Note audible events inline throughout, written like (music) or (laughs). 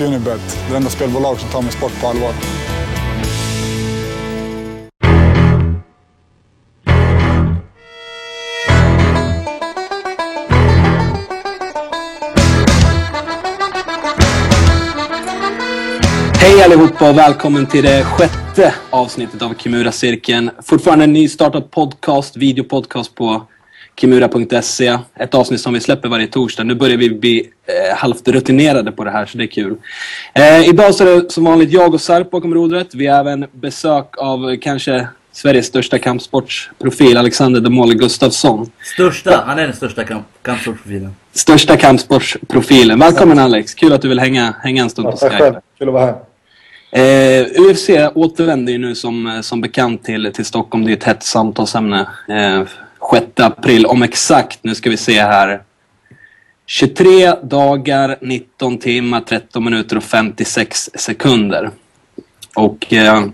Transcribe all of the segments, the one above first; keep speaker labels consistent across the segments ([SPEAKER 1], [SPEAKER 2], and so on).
[SPEAKER 1] Unibet, det enda spelbolag som tar min sport på allvar.
[SPEAKER 2] Hej allihopa och välkommen till det sjätte avsnittet av Kimura-cirkeln. Fortfarande en nystartad podcast, videopodcast på kimura.se. Ett avsnitt som vi släpper varje torsdag. Nu börjar vi bli eh, halvt rutinerade på det här, så det är kul. Eh, idag så är det som vanligt jag och Sarp bakom rodret. Vi har även besök av eh, kanske Sveriges största kampsportsprofil, Alexander Demolle Gustafsson.
[SPEAKER 3] Största, han är den största kamp, kampsportsprofilen.
[SPEAKER 2] Största kampsportsprofilen. Välkommen Alex, kul att du vill hänga, hänga en stund på
[SPEAKER 4] Tack själv.
[SPEAKER 2] Skype.
[SPEAKER 4] Kul att vara här.
[SPEAKER 2] Eh, UFC återvänder ju nu som, eh, som bekant till, till Stockholm. Det är ett hett samtalsämne. Eh, 6 april om exakt, nu ska vi se här. 23 dagar, 19 timmar, 13 minuter och 56 sekunder. Och eh,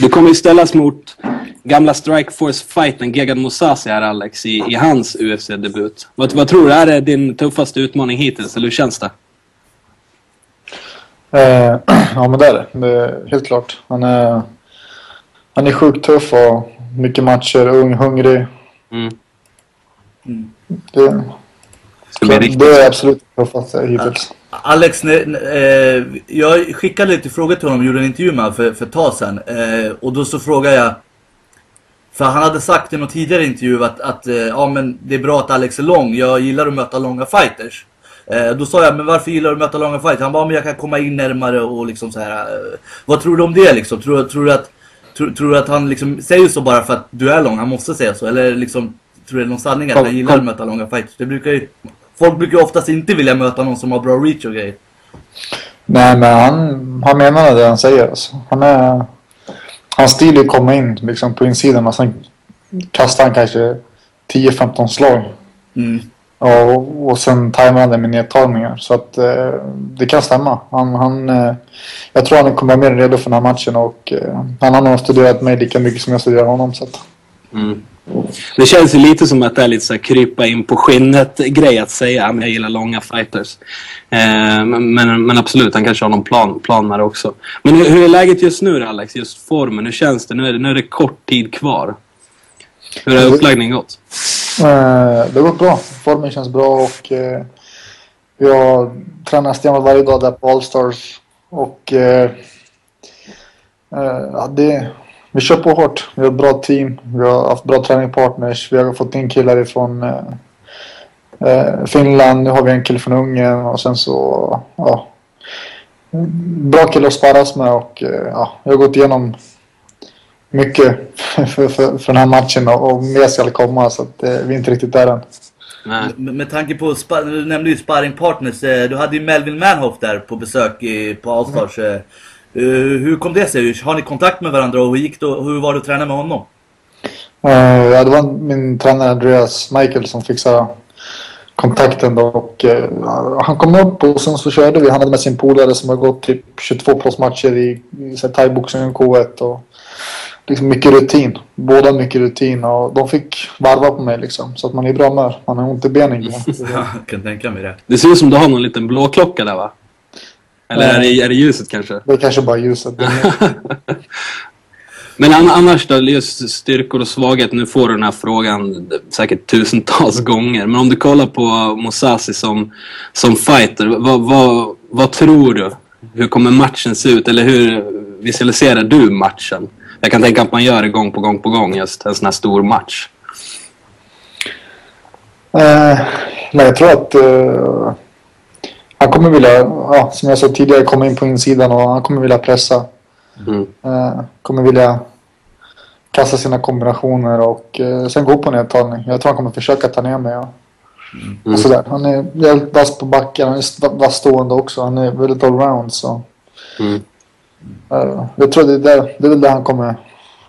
[SPEAKER 2] du kommer ju ställas mot gamla Strikeforce-fighten Gegard Mousasi här Alex i, i hans UFC-debut. Vad, vad tror du? Är det din tuffaste utmaning hittills, eller hur känns det?
[SPEAKER 4] Eh, (clears throat) ja, men det är det. det är helt klart. Han är, han är sjukt tuff och mycket matcher, ung, hungrig.
[SPEAKER 2] Mm.
[SPEAKER 4] Det,
[SPEAKER 2] Ska bli riktigt
[SPEAKER 4] det är absolut hittills.
[SPEAKER 3] Alex, när, när, eh, jag skickade lite frågor till honom, gjorde en intervju med honom för, för ett tag sedan. Eh, och då så frågade jag, för han hade sagt i någon tidigare intervju att, att eh, ja, men det är bra att Alex är lång, jag gillar att möta långa fighters. Eh, då sa jag, men varför gillar du att möta långa fighters? Han bara, men jag kan komma in närmare och liksom så här. Eh, vad tror du om det liksom? Tror, tror, du att, tror, tror du att han liksom säger så bara för att du är lång, han måste säga så? Eller liksom, tror du det är någon sanning att
[SPEAKER 2] Kom-
[SPEAKER 3] han gillar
[SPEAKER 2] kom-
[SPEAKER 3] att möta långa fighters? Det brukar ju, folk brukar ju oftast inte vilja möta någon som har bra reach och grejer.
[SPEAKER 4] Nej, men han, han menar det han säger. Alltså. Han är, hans stil är att komma in liksom, på insidan och sen kastar han kanske 10-15 slag.
[SPEAKER 3] Mm.
[SPEAKER 4] Och, och sen tajmar han det med nedtagningar. Så att eh, det kan stämma. Han, han, eh, jag tror han kommer vara mer redo för den här matchen och eh, han har nog studerat mig lika mycket som jag studerar honom. Så att,
[SPEAKER 2] Mm. Det känns ju lite som att det är lite så här krypa in på skinnet grej att säga att jag gillar långa fighters. Eh, men, men, absolut, han kanske har någon plan, plan med det också. Men hur, hur är läget just nu Alex? Just formen, hur känns det? Nu är det, nu är det kort tid kvar. Hur har upplaggningen gått?
[SPEAKER 4] Eh, det har gått bra. Formen känns bra och eh, vi har tränat stenhårt varje dag där på Allstars. Och eh, eh, ja, det, vi kör på hårt. Vi har ett bra team. Vi har haft bra träningspartners. Vi har fått in killar ifrån eh, eh, Finland. Nu har vi en kille från Ungern och sen så ja, bra kille att sparras med och ja, jag har gått igenom mycket (laughs) för, för, för den här matchen och, och mer ska komma så att eh, vi är inte riktigt där än.
[SPEAKER 2] Nej.
[SPEAKER 3] Med, med tanke på, du nämnde ju sparringpartners, eh, du hade ju Melvin Manhoff där på besök i, på Allstars. eh. Eh, hur kom det sig? Har ni kontakt med varandra och hur, gick det, hur var det att träna med honom?
[SPEAKER 4] Eh, ja, det var min tränare Andreas Michael som fixade kontakten då och eh, han kom upp och sen så körde vi. Han hade med sin polare som har gått typ 22 proffsmatcher i, i thaiboxning och K1 och liksom mycket rutin. Båda mycket rutin och de fick varva på mig liksom så att man är i bra humör. Man har ont i benen. (laughs)
[SPEAKER 3] Jag kan tänka mig det.
[SPEAKER 2] Det ser ut som du har någon liten blå klocka där va? Eller är det, är det ljuset kanske?
[SPEAKER 4] Det är kanske bara ljuset. (laughs)
[SPEAKER 2] Men an- annars då, just styrkor och svaghet. Nu får du den här frågan säkert tusentals (laughs) gånger. Men om du kollar på Mosasi som, som fighter. Vad, vad, vad tror du? Hur kommer matchen se ut? Eller hur visualiserar du matchen? Jag kan tänka att man gör det gång på gång på gång. Just en sån här stor match.
[SPEAKER 4] Eh, nej, jag tror att eh, han kommer vilja, ja, som jag sa tidigare, komma in på insidan och han kommer vilja pressa.
[SPEAKER 2] Mm.
[SPEAKER 4] Eh, kommer vilja kasta sina kombinationer och eh, sen gå på nedtagning. Jag tror han kommer försöka ta ner mig. Och,
[SPEAKER 2] Mm.
[SPEAKER 4] och sådär. Han är väldigt vass på backen. Han är vass stående också. Han är väldigt allround. Så,
[SPEAKER 2] Mm.
[SPEAKER 4] Eh, jag tror det är, där, det är väl det han kommer,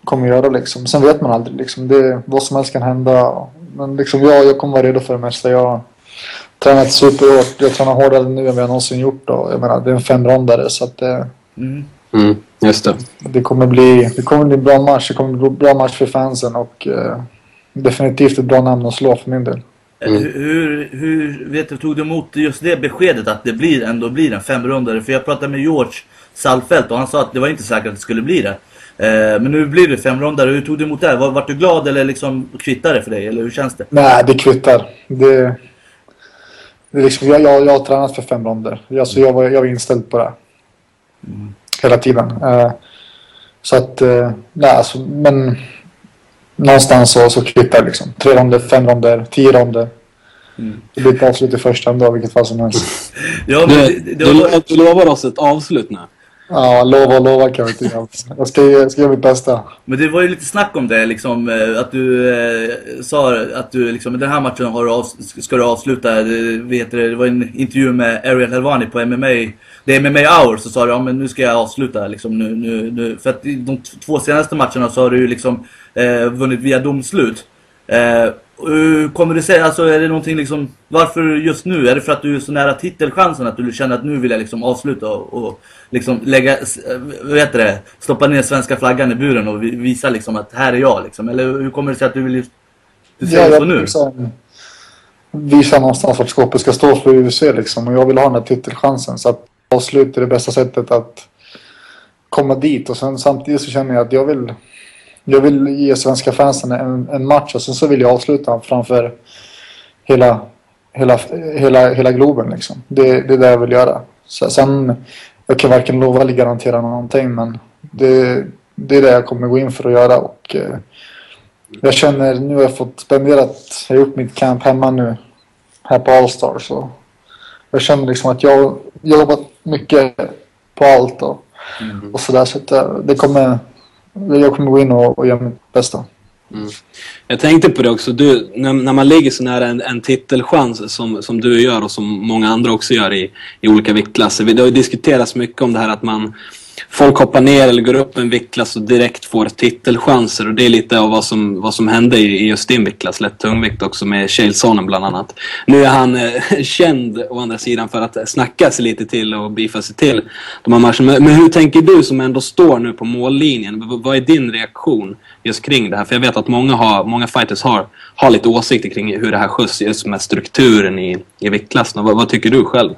[SPEAKER 4] kommer göra. Liksom. Sen vet man aldrig. Liksom. Det, vad som helst kan hända. Men liksom, jag, jag kommer vara redo för det mesta. Jag har tränat superhårt. Jag tränar hårdare nu än vad jag någonsin gjort. Och, jag menar, det är en femrondare så att det,
[SPEAKER 3] Mm.
[SPEAKER 2] Mm. Just det.
[SPEAKER 4] det kommer bli det kommer bli en bra match. Det kommer bli en bra match för fansen och eh, definitivt ett bra namn att slå för min del.
[SPEAKER 3] Mm. Hur, hur vet du, tog du emot just det beskedet att det blir, ändå blir en femrundare? För jag pratade med George Salfelt och han sa att det var inte säkert att det skulle bli det. Eh, men nu blir det femrundare. Hur tog du emot det? Var, var du glad eller liksom kvittar det för dig? Eller hur känns det?
[SPEAKER 4] Nej, det kvittar. Det, det liksom, jag, jag, jag har tränat för fem ronder. Alltså, jag, var, jag var inställd på det. Mm. Hela tiden. Eh, så att, eh, nej alltså, men någonstans så, så kvittar liksom. Tre ronder, fem ronder, tio ronder. Mm. Det blir ett avslut i första ändå, vilket fall som helst. (laughs)
[SPEAKER 2] ja, men det, det, det var... du, lovar oss ett avslut nu?
[SPEAKER 4] Ja, lova och lova kan jag inte göra. Jag ska, jag ska göra mitt bästa.
[SPEAKER 3] Men det var ju lite snack om det, liksom, eh, att du eh, sa att du liksom, den här matchen har du av, ska du avsluta. Det, vet det, det var en intervju med Ariel Helvani på MMA. Det är MMA Hour, så sa du ja, men nu ska jag avsluta. Liksom, nu, nu, nu. För att de två senaste matcherna så har du ju liksom eh, vunnit via domslut. Eh, kommer du säga, alltså är det någonting liksom, varför just nu? Är det för att du är så nära titelchansen att du känner att nu vill jag liksom avsluta och, och liksom lägga, vad heter det, stoppa ner svenska flaggan i buren och visa liksom att här är jag liksom? Eller hur kommer det sig att du vill, du säger ja, så nu? Liksom,
[SPEAKER 4] visa någonstans vart skåpet ska stå för UFC liksom och jag vill ha den här titelchansen så att avsluta är det bästa sättet att komma dit och sen samtidigt så känner jag att jag vill jag vill ge svenska fansen en, en match och sen så vill jag avsluta framför hela, hela, hela, hela Globen. Liksom. Det, det är det jag vill göra. Så, sen, jag kan varken lova eller garantera någonting men det, det är det jag kommer gå in för att göra. Och, eh, jag känner, nu har jag fått spenderat, jag har gjort mitt camp hemma nu här på Allstar så jag känner liksom att jag har jobbat mycket på allt och, mm. och sådär så att eh, det kommer jag kommer gå in och, och göra mitt bästa.
[SPEAKER 2] Mm. Jag tänkte på det också, du, när, när man ligger så nära en, en titelchans som, som du gör och som många andra också gör i, i olika viktklasser. Det har ju diskuterats mycket om det här att man folk hoppar ner eller går upp en viktklass och direkt får titelchanser. Och det är lite av vad som, vad som hände i, just din viktklass, lätt tungvikt också med Shalesonen bland annat. Nu är han eh, (laughs) känd å andra sidan för att snacka sig lite till och beefa sig till de här matcherna. Men, men hur tänker du som ändå står nu på mållinjen? V vad är din reaktion just kring det här? För jag vet att många, har, många fighters har, har lite åsikter kring hur det här skjuts just med strukturen i, i viktklassen. Vad, vad tycker du själv?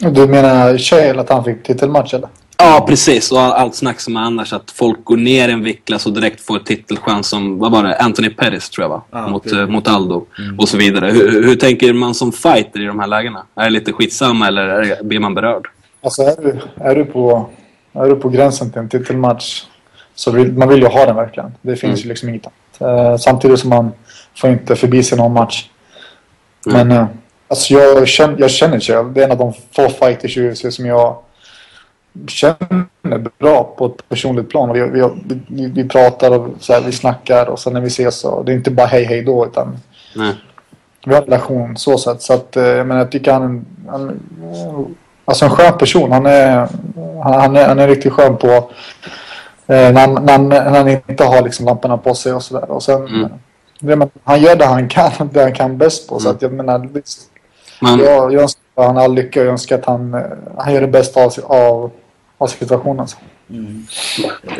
[SPEAKER 4] Du menar Chael, att han fick titelmatch eller?
[SPEAKER 2] Ja, precis. Och allt snack som är annars att folk går ner en viktklass och direkt får titelchans som, vad var det, Anthony Pettis tror jag va? Ah, mot, okay. mot Aldo mm. och så vidare. Hur, hur, tänker man som fighter i de här lägena? Är det lite skitsamma eller är, blir man berörd?
[SPEAKER 4] Alltså är du, är du, på, är du på gränsen till en titelmatch så vill man vill ju ha den verkligen. Det finns mm. ju liksom inget annat. Uh, samtidigt som man får inte förbi sig någon match. Mm. Men uh, alltså jag, känner, jag känner själv, det är en av de få fighters i UFC som jag känner bra på ett personligt plan. Vi, vi, vi, vi pratar och så här, vi snackar och sen när vi ses så det är inte bara hej hej då utan Nej. vi har en relation så sätt. Så att, eh, jag menar, jag tycker han, han alltså en skön person. Han är, han, är, han är riktigt skön på eh, när, när, när, han inte har liksom lamporna på sig och sådär. Och sen, mm. det, han gör det han kan, det han kan bäst på. Mm. Så att jag menar, man... jag, jag önskar han all lycka och jag önskar att han, eh, han gör det bästa av, av av situationen. Mm.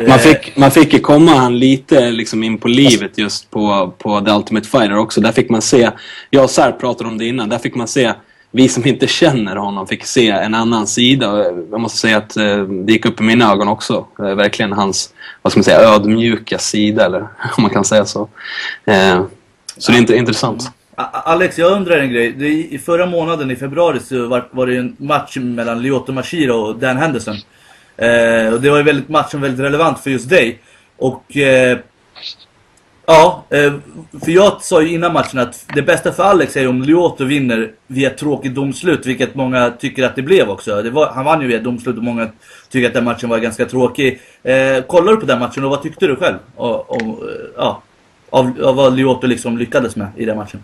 [SPEAKER 2] Man, fick, man fick ju komma han lite liksom in på livet just på, på The Ultimate Fighter också. Där fick man se, jag och Sar pratade om det innan, där fick man se vi som inte känner honom fick se en annan sida. Jag måste säga att eh, det gick upp i mina ögon också. Eh, verkligen hans, vad ska man säga, ödmjuka sida eller (laughs) om man kan säga så. Eh, så det är intressant.
[SPEAKER 3] Alex, jag undrar en grej. I förra månaden i februari så var, var det en match mellan Lyoto Mashiro och Dan Henderson. Eh, och det var ju väldigt matchen väldigt relevant för just dig. Och eh, ja, eh, för jag sa ju innan matchen att det bästa för Alex är om Lyoto vinner via tråkigt domslut, vilket många tycker att det blev också. Det var, han vann ju via domslut och många tycker att den matchen var ganska tråkig. Eh, kollar du på den matchen och vad tyckte du själv? Och, och, eh, ja, av, av vad Lyoto liksom lyckades med i den matchen?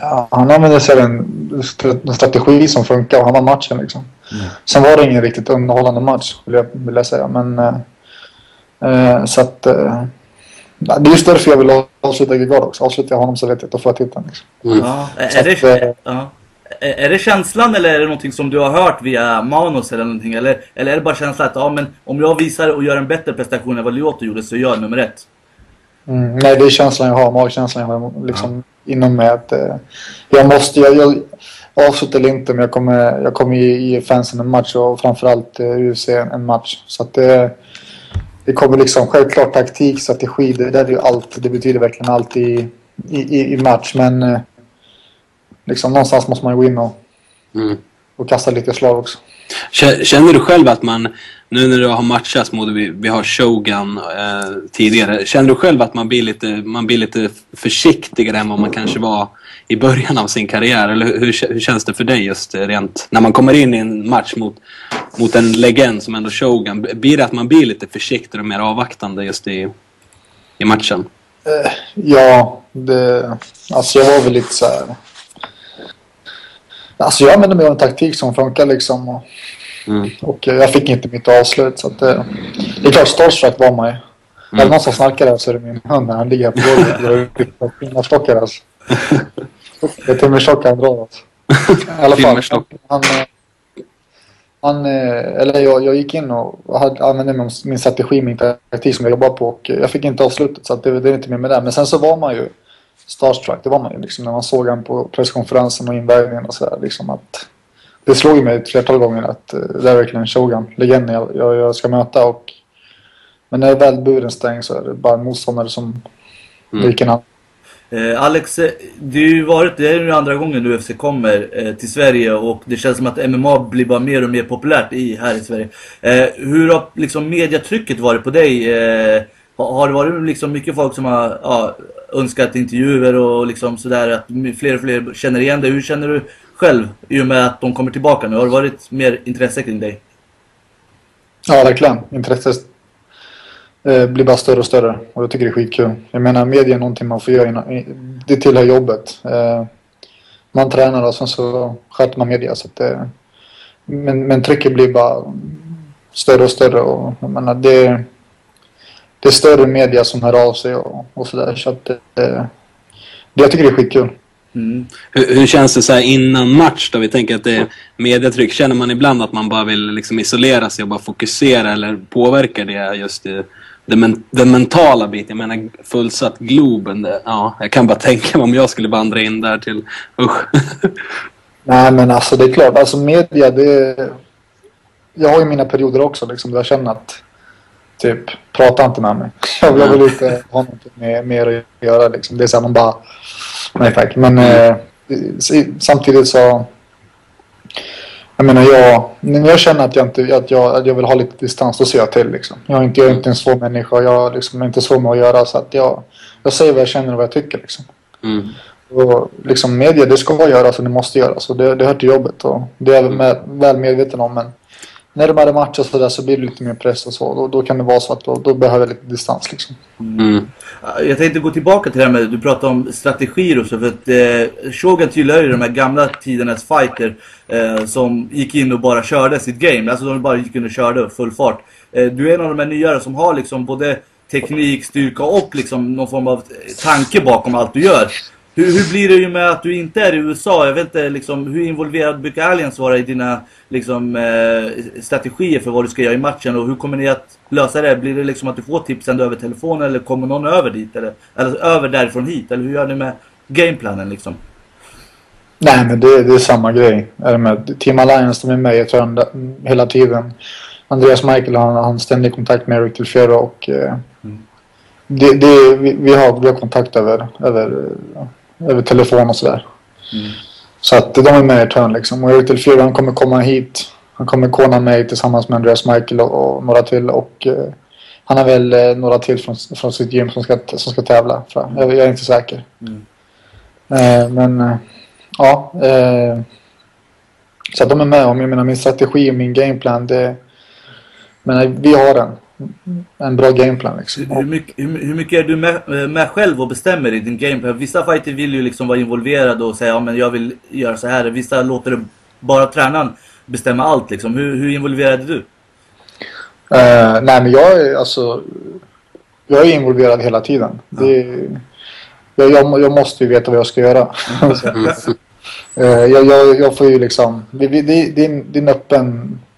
[SPEAKER 4] Ja, han använde sig av en, en strategi som funkar och han var matchen liksom. Mm. Sen var det ingen riktigt underhållande match vill jag, vill jag säga. Men, eh, eh så att... Eh, det är just därför jag vill avsluta Gigard också. Avslutar jag honom så vet jag att då får jag titeln. Liksom.
[SPEAKER 3] Mm. Ja, är, det, att, eh, ja. är det känslan eller är det någonting som du har hört via manus eller någonting? Eller, eller är det bara känslan att ja, men om jag visar och gör en bättre prestation än vad Lyoto gjorde så gör jag nummer ett?
[SPEAKER 4] Mm, nej, det är känslan jag har. Magkänslan jag har liksom inom mig. Att, eh, jag måste, jag, jag avslutar eller inte, men jag kommer, jag kommer ge, fansen en match och framförallt eh, UFC en, match. Så att det, det kommer liksom självklart taktik, strategi, det där är ju allt. Det betyder verkligen allt i, i, i match. Men eh, liksom någonstans måste man ju gå in och,
[SPEAKER 2] Mm.
[SPEAKER 4] och kasta lite slag också.
[SPEAKER 2] Känner du själv att man, nu när du har matchats mot, vi, vi har Shogun eh, tidigare, känner du själv att man blir, lite, man blir lite försiktigare än vad man kanske var i början av sin karriär? Eller hur, hur, känns det för dig just rent, när man kommer in i en match mot, mot en legend som ändå Shogun, blir det att man blir lite försiktigare och mer avvaktande just i, i matchen?
[SPEAKER 4] Eh, ja, det, alltså jag var väl lite så här... Alltså jag använde mig av en taktik som funkar liksom. Och,
[SPEAKER 2] Mm.
[SPEAKER 4] och eh, jag fick inte mitt avslut. Så att det, det är klart, starstruck var man ju. Är det någon som snarkar där så är det min hund när han ligger här på golvet. Jag har fingerstockar alltså. (laughs) Det är timmerstockar han drar alltså. I alla fall. Han, eh, han, eh, eller jag, jag gick in och hade, använde min strategi, min taktik som jag jobbar på och jag fick inte avslutet så att det, det är inte mer med det. Men sen så var man ju starstruck, det var man ju liksom när man såg han på presskonferensen och invägningen och sådär liksom att det slog mig ett flertal gånger att eh, det är verkligen Shogun, legenden jag, jag, jag ska möta och men när väl buren stängs så är det bara en motståndare som
[SPEAKER 2] Mm.
[SPEAKER 4] vilken annan.
[SPEAKER 3] Eh, Alex, eh, ju varit, det är ju andra gången UFC kommer eh, till Sverige och det känns som att MMA blir bara mer och mer populärt i, här i Sverige. Eh, hur har liksom mediatrycket varit på dig? Har, det varit liksom mycket folk som har ja, önskat intervjuer och liksom sådär att fler och fler känner igen dig? Hur känner du själv i och med att de kommer tillbaka nu? Har det varit mer intresse kring dig?
[SPEAKER 4] Ja, verkligen. Intresset eh, blir bara större och större och jag tycker det är skitkul. Jag menar, media är någonting man får göra innan, det tillhör jobbet. Eh, man tränar och sen så sköter man media så att det, men, men trycket blir bara större och större och jag menar, det, det är större media som hör av sig och, och sådär så att det, det, jag tycker det är skitkul.
[SPEAKER 3] Mm.
[SPEAKER 2] Hur, hur känns det så här innan match då? Vi tänker att det är mediatryck. Känner man ibland att man bara vill liksom isolera sig och bara fokusera eller påverkar det just det, det men, den mentala biten? Jag menar fullsatt Globen. Det, ja, jag kan bara (laughs) tänka mig om jag skulle vandra in där till... Usch. (laughs)
[SPEAKER 4] Nej men alltså det är klart, alltså media det... Jag har ju mina perioder också liksom där jag känner att typ, prata inte med mig. Jag vill, inte ha något med, med er att göra liksom. Det är såhär man bara, nej tack. Men eh, samtidigt så... Jag menar jag, när jag känner att jag, inte, att jag, att jag vill ha lite distans, då ser jag till liksom. Jag är inte, jag är inte en svår människa, jag liksom, är inte svår med att göra så att jag, jag säger vad jag känner och vad jag tycker liksom.
[SPEAKER 2] Mm.
[SPEAKER 4] Och liksom media, det ska göras och det måste göras. Och det, det hör till jobbet och det är jag med, väl medveten om. Men när de hade matcher och sådär så blir det lite mer press och så. Då, då kan det vara så att då, då behöver jag lite distans liksom.
[SPEAKER 2] Mm.
[SPEAKER 3] Jag tänkte gå tillbaka till det här med, du pratade om strategier och så, för att eh, Shogun tillhör ju de här gamla tidernas fighter eh, som gick in och bara körde sitt game. Alltså de bara gick in och körde full fart. Eh, du är en av de här nyare som har liksom både teknik, styrka och liksom någon form av tanke bakom allt du gör. Hur, hur blir det ju med att du inte är i USA? Jag vet inte liksom, hur involverad brukar Allians vara i dina liksom, eh, strategier för vad du ska göra i matchen? Och hur kommer ni att lösa det? Blir det liksom att du får tipsen över telefon eller kommer någon över dit? Eller, eller över därifrån hit? Eller hur gör ni med gameplanen liksom?
[SPEAKER 4] Nej men det, det är samma grej. Är det med Team Alliance, de är med i trend hela tiden. Andreas Michael han har ständig kontakt med Eric Tilfiero och eh, det, det, vi, vi, har, vi har kontakt över, över, eh, över telefon och sådär.
[SPEAKER 3] Mm.
[SPEAKER 4] Så att de är med i turn liksom. Och Eric Delfiero han kommer komma hit. Han kommer kona mig tillsammans med Andreas Michael och, och några till. Och eh, han har väl eh, några till från, från sitt gym som ska, som ska tävla. För, jag, jag är inte säker.
[SPEAKER 3] Mm.
[SPEAKER 4] Eh, men eh, ja. Eh, så att de är med. Och jag menar min strategi och min gameplan. Det, men eh, vi har den. En bra gameplan liksom.
[SPEAKER 3] Hur, mycket, hur, mycket är du med, med själv och bestämmer i din gameplan? Vissa fighter vill ju liksom vara involverade och säga ja men jag vill göra så här. Vissa låter det bara tränaren bestämma allt liksom. Hur, hur involverad är du?
[SPEAKER 4] Eh, nej men jag är alltså Jag är involverad hela tiden. Det är, jag, jag, jag måste ju veta vad jag ska göra. (laughs) (laughs) Eh, jag, jag, får ju liksom det, det, det, är en, det är en öppen det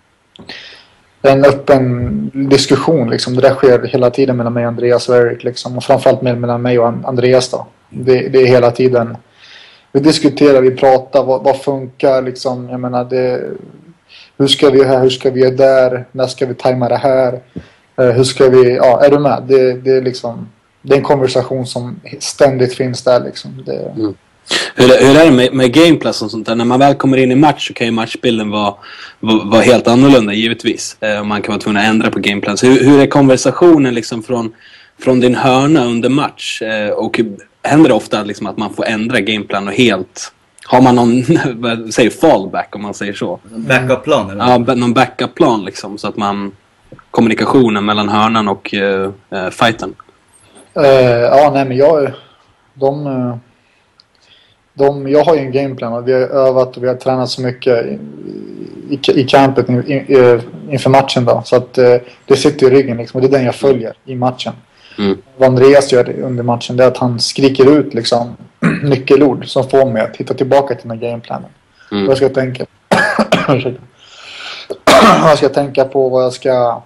[SPEAKER 4] en öppen diskussion liksom. Det där sker hela tiden mellan mig, och Andreas och Erik liksom. Och framförallt mellan mig och Andreas då. Det, det är hela tiden. Vi diskuterar, vi pratar, vad, vad funkar liksom. Jag menar det. Hur ska vi här, hur ska vi göra där? När ska vi tajma det här? Eh, hur ska vi, ja är du med? Det, det är liksom. Det är en konversation som ständigt finns där liksom. Det, mm.
[SPEAKER 2] Hur, hur är det med, med gameplay och sånt där? När man väl kommer in i match så kan ju matchbilden vara, vara, vara helt annorlunda givetvis. Eh, man kan vara tvungen att ändra på gameplay. Så hur, hur är konversationen liksom från, från din hörna under match? Eh, och händer det ofta liksom att man får ändra gameplan och helt... Har man någon, (laughs) säger fallback om man säger så?
[SPEAKER 3] Backup-plan? Eller?
[SPEAKER 2] Ja, någon backup-plan liksom så att man... Kommunikationen mellan hörnan och uh, uh, fighten.
[SPEAKER 4] Uh, ja, nej men jag... De... Uh de, jag har ju en gameplan och vi har övat och vi har tränat så mycket i, i, i campet in, in, inför matchen då. Så att eh, det sitter i ryggen liksom och det är den jag följer i matchen. Mm. Vad Andreas gör under matchen det är att han skriker ut liksom (clears throat) nyckelord som får mig att hitta tillbaka till den här gameplanen. Mm. Vad ska jag tänka (clears throat) (clears throat) Vad ska jag tänka på, vad jag ska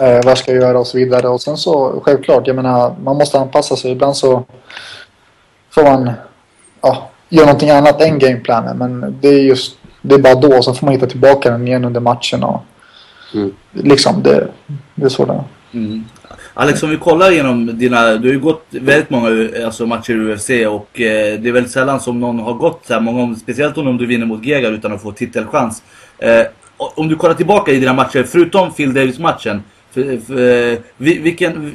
[SPEAKER 4] eh, vad jag ska göra och så vidare. Och sen så självklart, jag menar man måste anpassa sig. Ibland så får man ja, gör någonting annat än gameplanen. Men det är just det är bara då. Så får man hitta tillbaka den igen under matchen. Och, mm. Liksom det, det är så det är.
[SPEAKER 3] Mm. Alex, om vi kollar igenom dina... Du har ju gått väldigt många alltså, matcher i UFC och eh, det är väldigt sällan som någon har gått så här många, speciellt om du vinner mot Gegar utan att få titelchans. Eh, om du kollar tillbaka i dina matcher, förutom Phil Davis-matchen, för, för, vilken,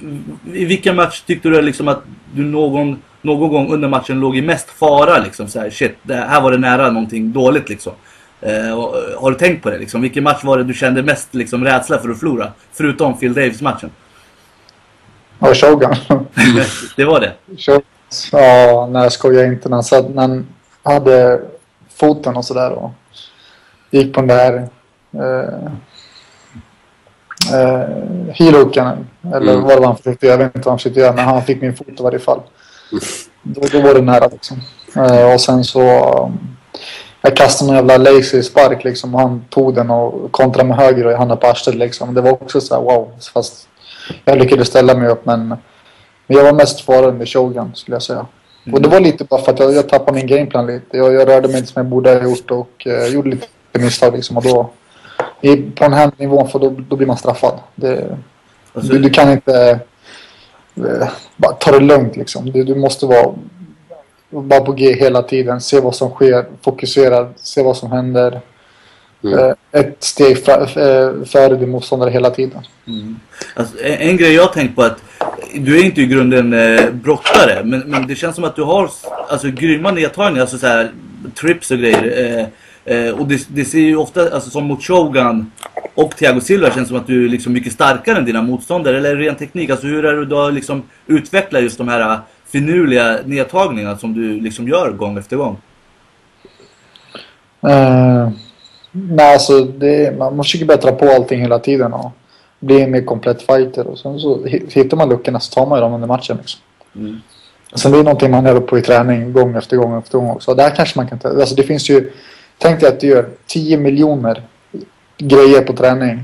[SPEAKER 3] I vilken match tyckte du liksom att du någon någon gång under matchen låg i mest fara liksom så här, shit, det här var det nära någonting dåligt liksom. Eh, och, har du tänkt på det liksom? Vilken match var det du kände mest liksom rädsla för att förlora? Förutom Phil Davis-matchen.
[SPEAKER 4] Ja, Shogun. (laughs)
[SPEAKER 3] det var det?
[SPEAKER 4] Ja, nej jag skojar inte. När när han hade foten och sådär och gick på den där eh, eh, heelhooken. Eller mm. vad han försökte göra. Jag vet inte vad han försökte göra men han fick min fot i varje fall. Då, då var det nära liksom. Uh, och sen så... Um, jag kastade en jävla lazy spark liksom och han tog den och kontrade med höger och jag hamnade på arslet liksom. Det var också så här, wow. Fast jag lyckades ställa mig upp men, men jag var mest farlig med Shogun skulle jag säga. Mm. Och det var lite bara för att jag, jag tappade min gameplan lite. Jag, jag rörde mig inte som jag borde ha gjort och uh, gjorde lite misstag liksom. Och då, i, på den här nivån för då, då blir man straffad. Det, alltså, du, du, kan inte Eh, bara ta det lugnt liksom. Du, du måste vara bara på G hela tiden. Se vad som sker. Fokuserad. Se vad som händer. Mm. Eh, ett steg eh, före din motståndare hela tiden.
[SPEAKER 3] Mm. Alltså, en, en, grej jag tänkt på att du är inte i grunden eh, brottare. Men, men det känns som att du har alltså, grymma nedtagningar. Alltså så här, trips och grejer. Eh, och det, det, ser ju ofta, alltså som mot Shogun och Thiago Silva känns som att du är liksom mycket starkare än dina motståndare. Eller ren teknik, alltså hur är det du har liksom utvecklat just de här äh, finurliga nedtagningarna som du liksom gör gång efter gång?
[SPEAKER 4] Uh, nej, alltså det, man, försöker bättra på allting hela tiden och bli en mer komplett fighter. Och sen så hittar man luckorna så tar man ju dem under matchen. Liksom. Mm. Sen det är någonting man övar på i träning gång efter gång efter gång också. Där kanske man kan ta, alltså det finns ju Tänk dig att du gör 10 miljoner grejer på träning.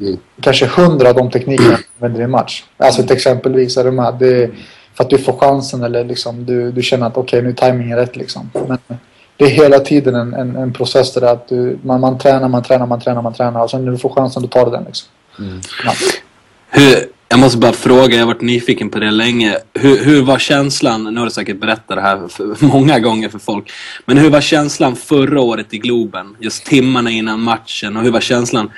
[SPEAKER 4] Mm. Kanske 100 av de teknikerna använder i match. Alltså ett exempelvis är du med. Det för att du får chansen eller liksom du, du känner att okej okay, nu är timingen rätt liksom. Men det är hela tiden en, en, en process där att du, man, man tränar, man tränar, man tränar, man tränar och sen när du får chansen då tar du den liksom. Mm. Ja.
[SPEAKER 2] Hur, jag måste bara fråga, jag har varit nyfiken på det länge. Hur, hur var känslan, nu har du säkert berättat det här för, (laughs) många gånger för folk. Men hur var känslan förra året i Globen? Just timmarna innan matchen och hur var känslan?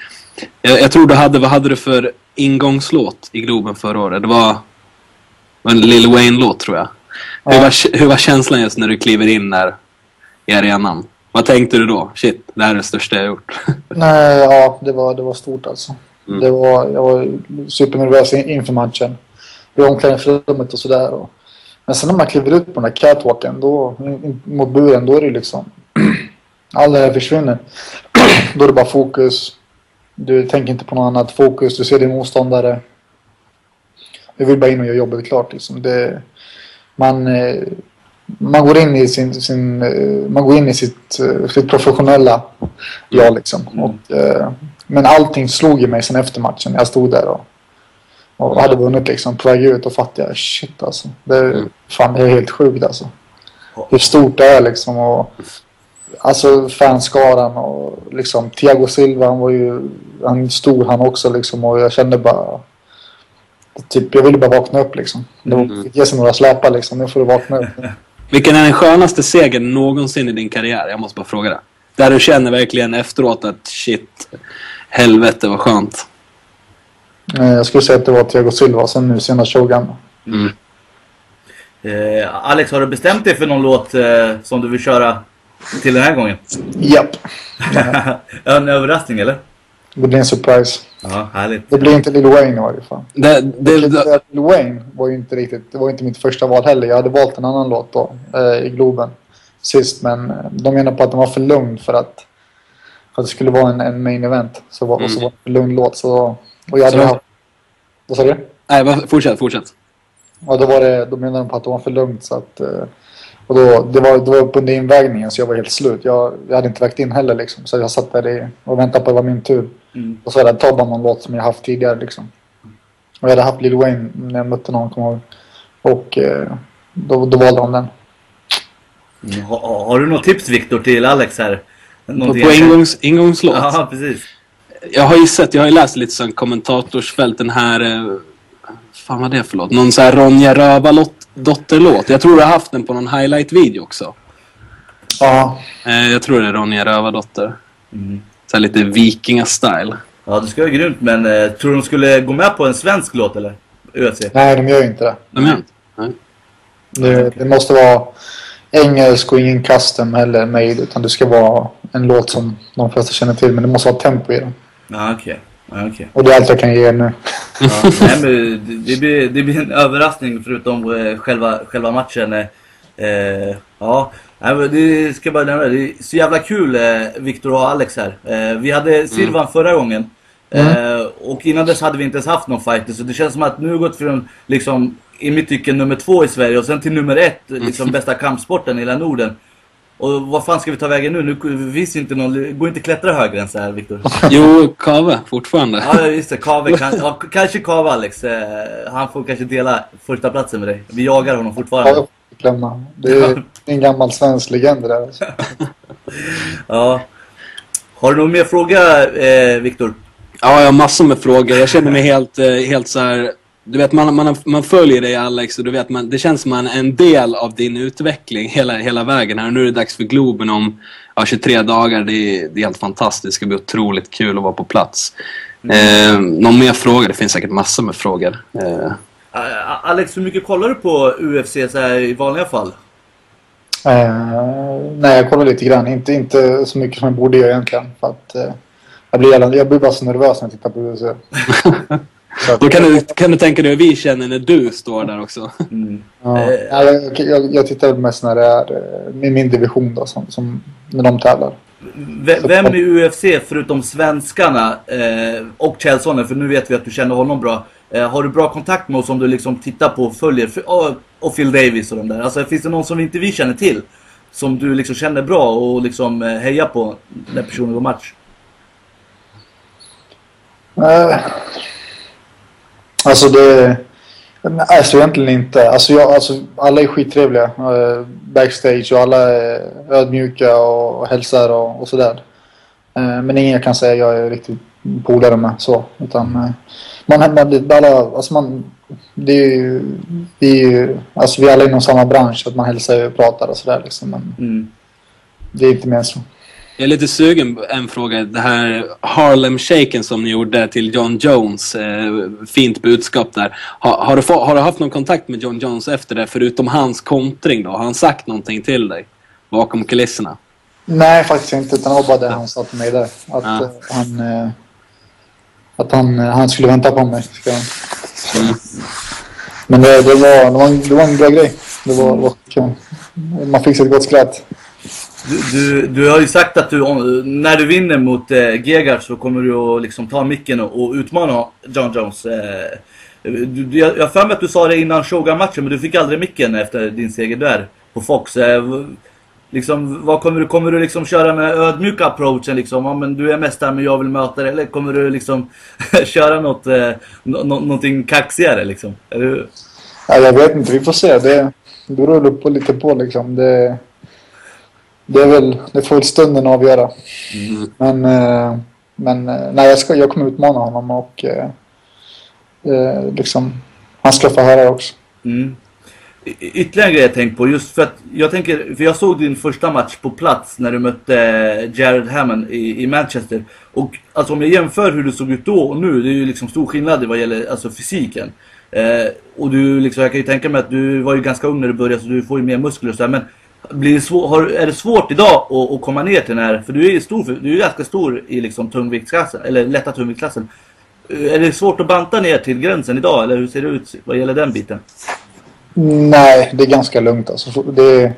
[SPEAKER 2] Jag, jag tror du hade, vad hade du för ingångslåt i Globen förra året? Det var, var en Lil Wayne-låt tror jag. Ja. Hur, var, hur var känslan just när du kliver in där i arenan? Vad tänkte du då? Shit, det här är det största jag gjort. (laughs)
[SPEAKER 4] Nej, ja, det var, det var stort alltså. Mm. Det var, jag var supernervös inför matchen. I omklädningsrummet och sådär. Men sen när man kliver ut på den där catwalken då, mot buren, då är det liksom... (clears throat) Allt det här försvinner. (clears throat) då är det bara fokus. Du tänker inte på något annat. Fokus, du ser din motståndare. Du vill bara in och göra jobbet klart. Liksom. Det, man, eh, man går in i sin, sin eh, man går in i sitt, eh, sitt professionella jag liksom. Mm. Och, men allting slog i mig sen efter matchen. Jag stod där och, och hade vunnit liksom. På väg ut och fattade jag shit alltså. Det,
[SPEAKER 2] Mm.
[SPEAKER 4] fan, det är helt sjukt alltså. Hur stort det är liksom. Och, alltså fanskaran och liksom Thiago Silva han var ju han stod han också liksom och jag kände bara typ jag ville bara vakna upp liksom. Det fick ge sig några släpar liksom. Nu får du vakna upp. (laughs)
[SPEAKER 2] Vilken är den skönaste segern någonsin i din karriär? Jag måste bara fråga det. Där du känner verkligen efteråt att shit, helvete vad skönt.
[SPEAKER 4] Jag skulle säga att det var Thiago Silva sen nu senast Shogun.
[SPEAKER 2] Mm.
[SPEAKER 3] Eh, Alex, har du bestämt dig för någon låt eh, som du vill köra till den här gången?
[SPEAKER 4] Japp. (laughs)
[SPEAKER 3] en överraskning eller?
[SPEAKER 4] Det blir en surprise.
[SPEAKER 3] Ja, härligt.
[SPEAKER 4] Det blir inte Lil Wayne i varje fall.
[SPEAKER 2] Det, det, det,
[SPEAKER 4] att Lil Wayne var ju inte riktigt, det var inte mitt första val heller. Jag hade valt en annan låt då eh, i Globen sist. Men eh, de menar på att den var för lugn för att, för att det skulle vara en, en main event. Så var, Och så
[SPEAKER 2] Mm.
[SPEAKER 4] var det för lugn låt. Så, och jag hade
[SPEAKER 2] Så-
[SPEAKER 4] haft... Vad sa du?
[SPEAKER 2] nej, vad- fortsätt, fortsätt.
[SPEAKER 4] Ja, då, var det, då menade de på att det var för lugnt. Så att, eh, och då, det, var, det var under invägningen så jag var helt slut. Jag, jag hade inte vägt in heller liksom. Så jag satt där i, och väntade på att det var min tur.
[SPEAKER 3] Mm.
[SPEAKER 4] Och så hade jag tagit någon låt som jag haft tidigare liksom. Och jag hade haft Lil Wayne när jag mötte någon, kommer ihåg. Och eh, då, då valde de den.
[SPEAKER 3] Mm. Ha, ha- har du något tips Viktor till Alex här?
[SPEAKER 2] På,
[SPEAKER 3] Någonting
[SPEAKER 2] på ingångs, ingångslåt.
[SPEAKER 3] Ja, precis.
[SPEAKER 2] Jag har ju sett, jag har ju läst lite sån kommentatorsfält den här... Eh, fan vad det är för låt? Någon sån här Ronja Rövardotter-låt. Jag tror du har haft den på någon highlight-video också.
[SPEAKER 4] Ja,
[SPEAKER 2] Eh, jag tror det är Ronja Rövardotter.
[SPEAKER 3] Mm.
[SPEAKER 2] Så här lite vikinga-style.
[SPEAKER 3] Ja, det skulle vara grymt, men eh, tror du de skulle gå med på en svensk låt eller? UFC?
[SPEAKER 4] nej de gör ju inte det.
[SPEAKER 2] De gör inte? Nej.
[SPEAKER 4] Det, det måste vara engelsk och ingen custom eller made. Utan det ska vara en låt som de flesta känner till. Men det måste vara tempo i den.
[SPEAKER 3] Ja, okej. Ja, okej.
[SPEAKER 4] Och det är allt jag kan ge er nu.
[SPEAKER 3] Ja, nej, men det, blir, det blir en överraskning förutom eh, själva, själva matchen. Eh, eh, ja, nej, men det ska jag bara nämna. Det är så jävla kul eh, Viktor och Alex här. Eh, vi hade Silvan förra gången. Eh, och innan dess hade vi inte ens haft någon fighter. Så det känns som att nu har gått från, liksom, i mitt tycke, nummer två i Sverige och sen till nummer ett, liksom bästa kampsporten i hela Norden. Och vad fan ska vi ta vägen nu? Nu finns inte någon, går inte klättra högre än så här Viktor. (laughs)
[SPEAKER 2] Jo, Kave fortfarande.
[SPEAKER 3] Ja just det, Kave kan, ja, kanske Kave Alex. Eh, han får kanske dela första platsen med dig. Vi jagar honom
[SPEAKER 4] Ja,
[SPEAKER 3] fortfarande.
[SPEAKER 4] får glömma. Det är (laughs) en gammal svensk legend det där. Alltså. (laughs)
[SPEAKER 3] Ja. Har du någon mer fråga eh, Viktor?
[SPEAKER 2] Ja, jag har massor med frågor. Jag känner mig helt, eh, helt så här... Du vet, man, man, man följer dig Alex och du vet, man, det känns som man är en del av din utveckling hela, hela vägen här. Och nu är det dags för Globen om ja, 23 dagar. Det är, det är helt fantastiskt. Det ska bli otroligt kul att vara på plats. Eh, någon mer fråga? Det finns säkert massor med frågor. Eh,
[SPEAKER 3] Eh, Alex, hur mycket kollar du på UFC så här, i vanliga fall?
[SPEAKER 4] Eh, nej, jag kollar lite grann. Inte, inte så mycket som jag borde göra egentligen. För att, eh, jag, blir, jag blir bara så nervös när jag tittar på UFC. (laughs) (laughs)
[SPEAKER 2] Då kan du, kan du tänka dig hur vi känner när du står där också.
[SPEAKER 3] Mm.
[SPEAKER 4] Ja.
[SPEAKER 3] Eh,
[SPEAKER 4] Ja, jag, jag, jag tittar mest när det är eh, i min division då, som, som, när de tävlar.
[SPEAKER 3] V- Vem i UFC förutom svenskarna eh, och Kjellsonen, för nu vet vi att du känner honom bra. Eh, har du bra kontakt med oss som du liksom tittar på och följer? Och, och Phil Davis och de där. Alltså finns det någon som inte vi känner till? Som du liksom känner bra och liksom eh, hejar på när personen går match?
[SPEAKER 4] Eh, alltså det... Alltså egentligen inte. Alltså, jag, alltså alla är skittrevliga eh, backstage och alla är ödmjuka och, hälsar och, och sådär. Eh, men ingen jag kan säga jag är riktigt polare med så. Utan eh, man, man, alla, alltså man, det är ju, det är ju, alltså vi är alla inom samma bransch. Att man hälsar och pratar och sådär liksom. Men
[SPEAKER 3] Mm.
[SPEAKER 4] det är inte mer så.
[SPEAKER 2] Jag är lite sugen på en fråga. Det här Harlem Shaken som ni gjorde till John Jones. Eh, fint budskap där. Ha, har, du få, har du haft någon kontakt med John Jones efter det? Förutom hans kontring då? Har han sagt någonting till dig? Bakom kulisserna?
[SPEAKER 4] Nej, faktiskt inte. Utan det var bara det han sa till mig där. Att
[SPEAKER 2] Ja.
[SPEAKER 4] eh, han... Eh, att han, eh, han skulle vänta på mig.
[SPEAKER 2] Mm.
[SPEAKER 4] Men det, det, var, det, var en, det var en bra grej. Det var, var kul. Man fick sig ett gott skratt.
[SPEAKER 3] Du, du, du har ju sagt att du, när du vinner mot eh, Gegard så kommer du att liksom ta micken och, och utmana John Jones. Eh, du, du, jag har för mig att du sa det innan Shogun-matchen men du fick aldrig micken efter din seger där på Fox. Eh, Liksom, vad kommer du, kommer du liksom köra med ödmjuka approachen liksom? Ja, men du är mästare men jag vill möta dig. Eller kommer du liksom (laughs) köra något, eh, no, någonting kaxigare liksom? Är du...
[SPEAKER 4] Ja, jag vet inte, vi får se. Det, det beror på lite på liksom. Det, det är väl, det får väl stunden avgöra. Men, eh, men eh, nej, jag, ska, jag kommer utmana honom och eh, liksom, han ska få höra också.
[SPEAKER 3] Mm. Ytterligare en grej jag tänkt på, just för att jag tänker, för jag såg din första match på plats när du mötte Jared Hammond i, i Manchester. Och alltså om jag jämför hur du såg ut då och nu, det är ju liksom stor skillnad vad gäller alltså fysiken. Eh, och du liksom, jag kan ju tänka mig att du var ju ganska ung när du började så du får ju mer muskler och sådär. Men blir det svår, har, är det svårt idag att, att komma ner till den här, för du är ju stor, du är ganska stor i liksom tungviktsklassen, eller lätta tungviktsklassen. Eh, Är det svårt att banta ner till gränsen idag eller hur ser det ut vad gäller den biten?
[SPEAKER 4] Nej, det är ganska lugnt alltså. Det,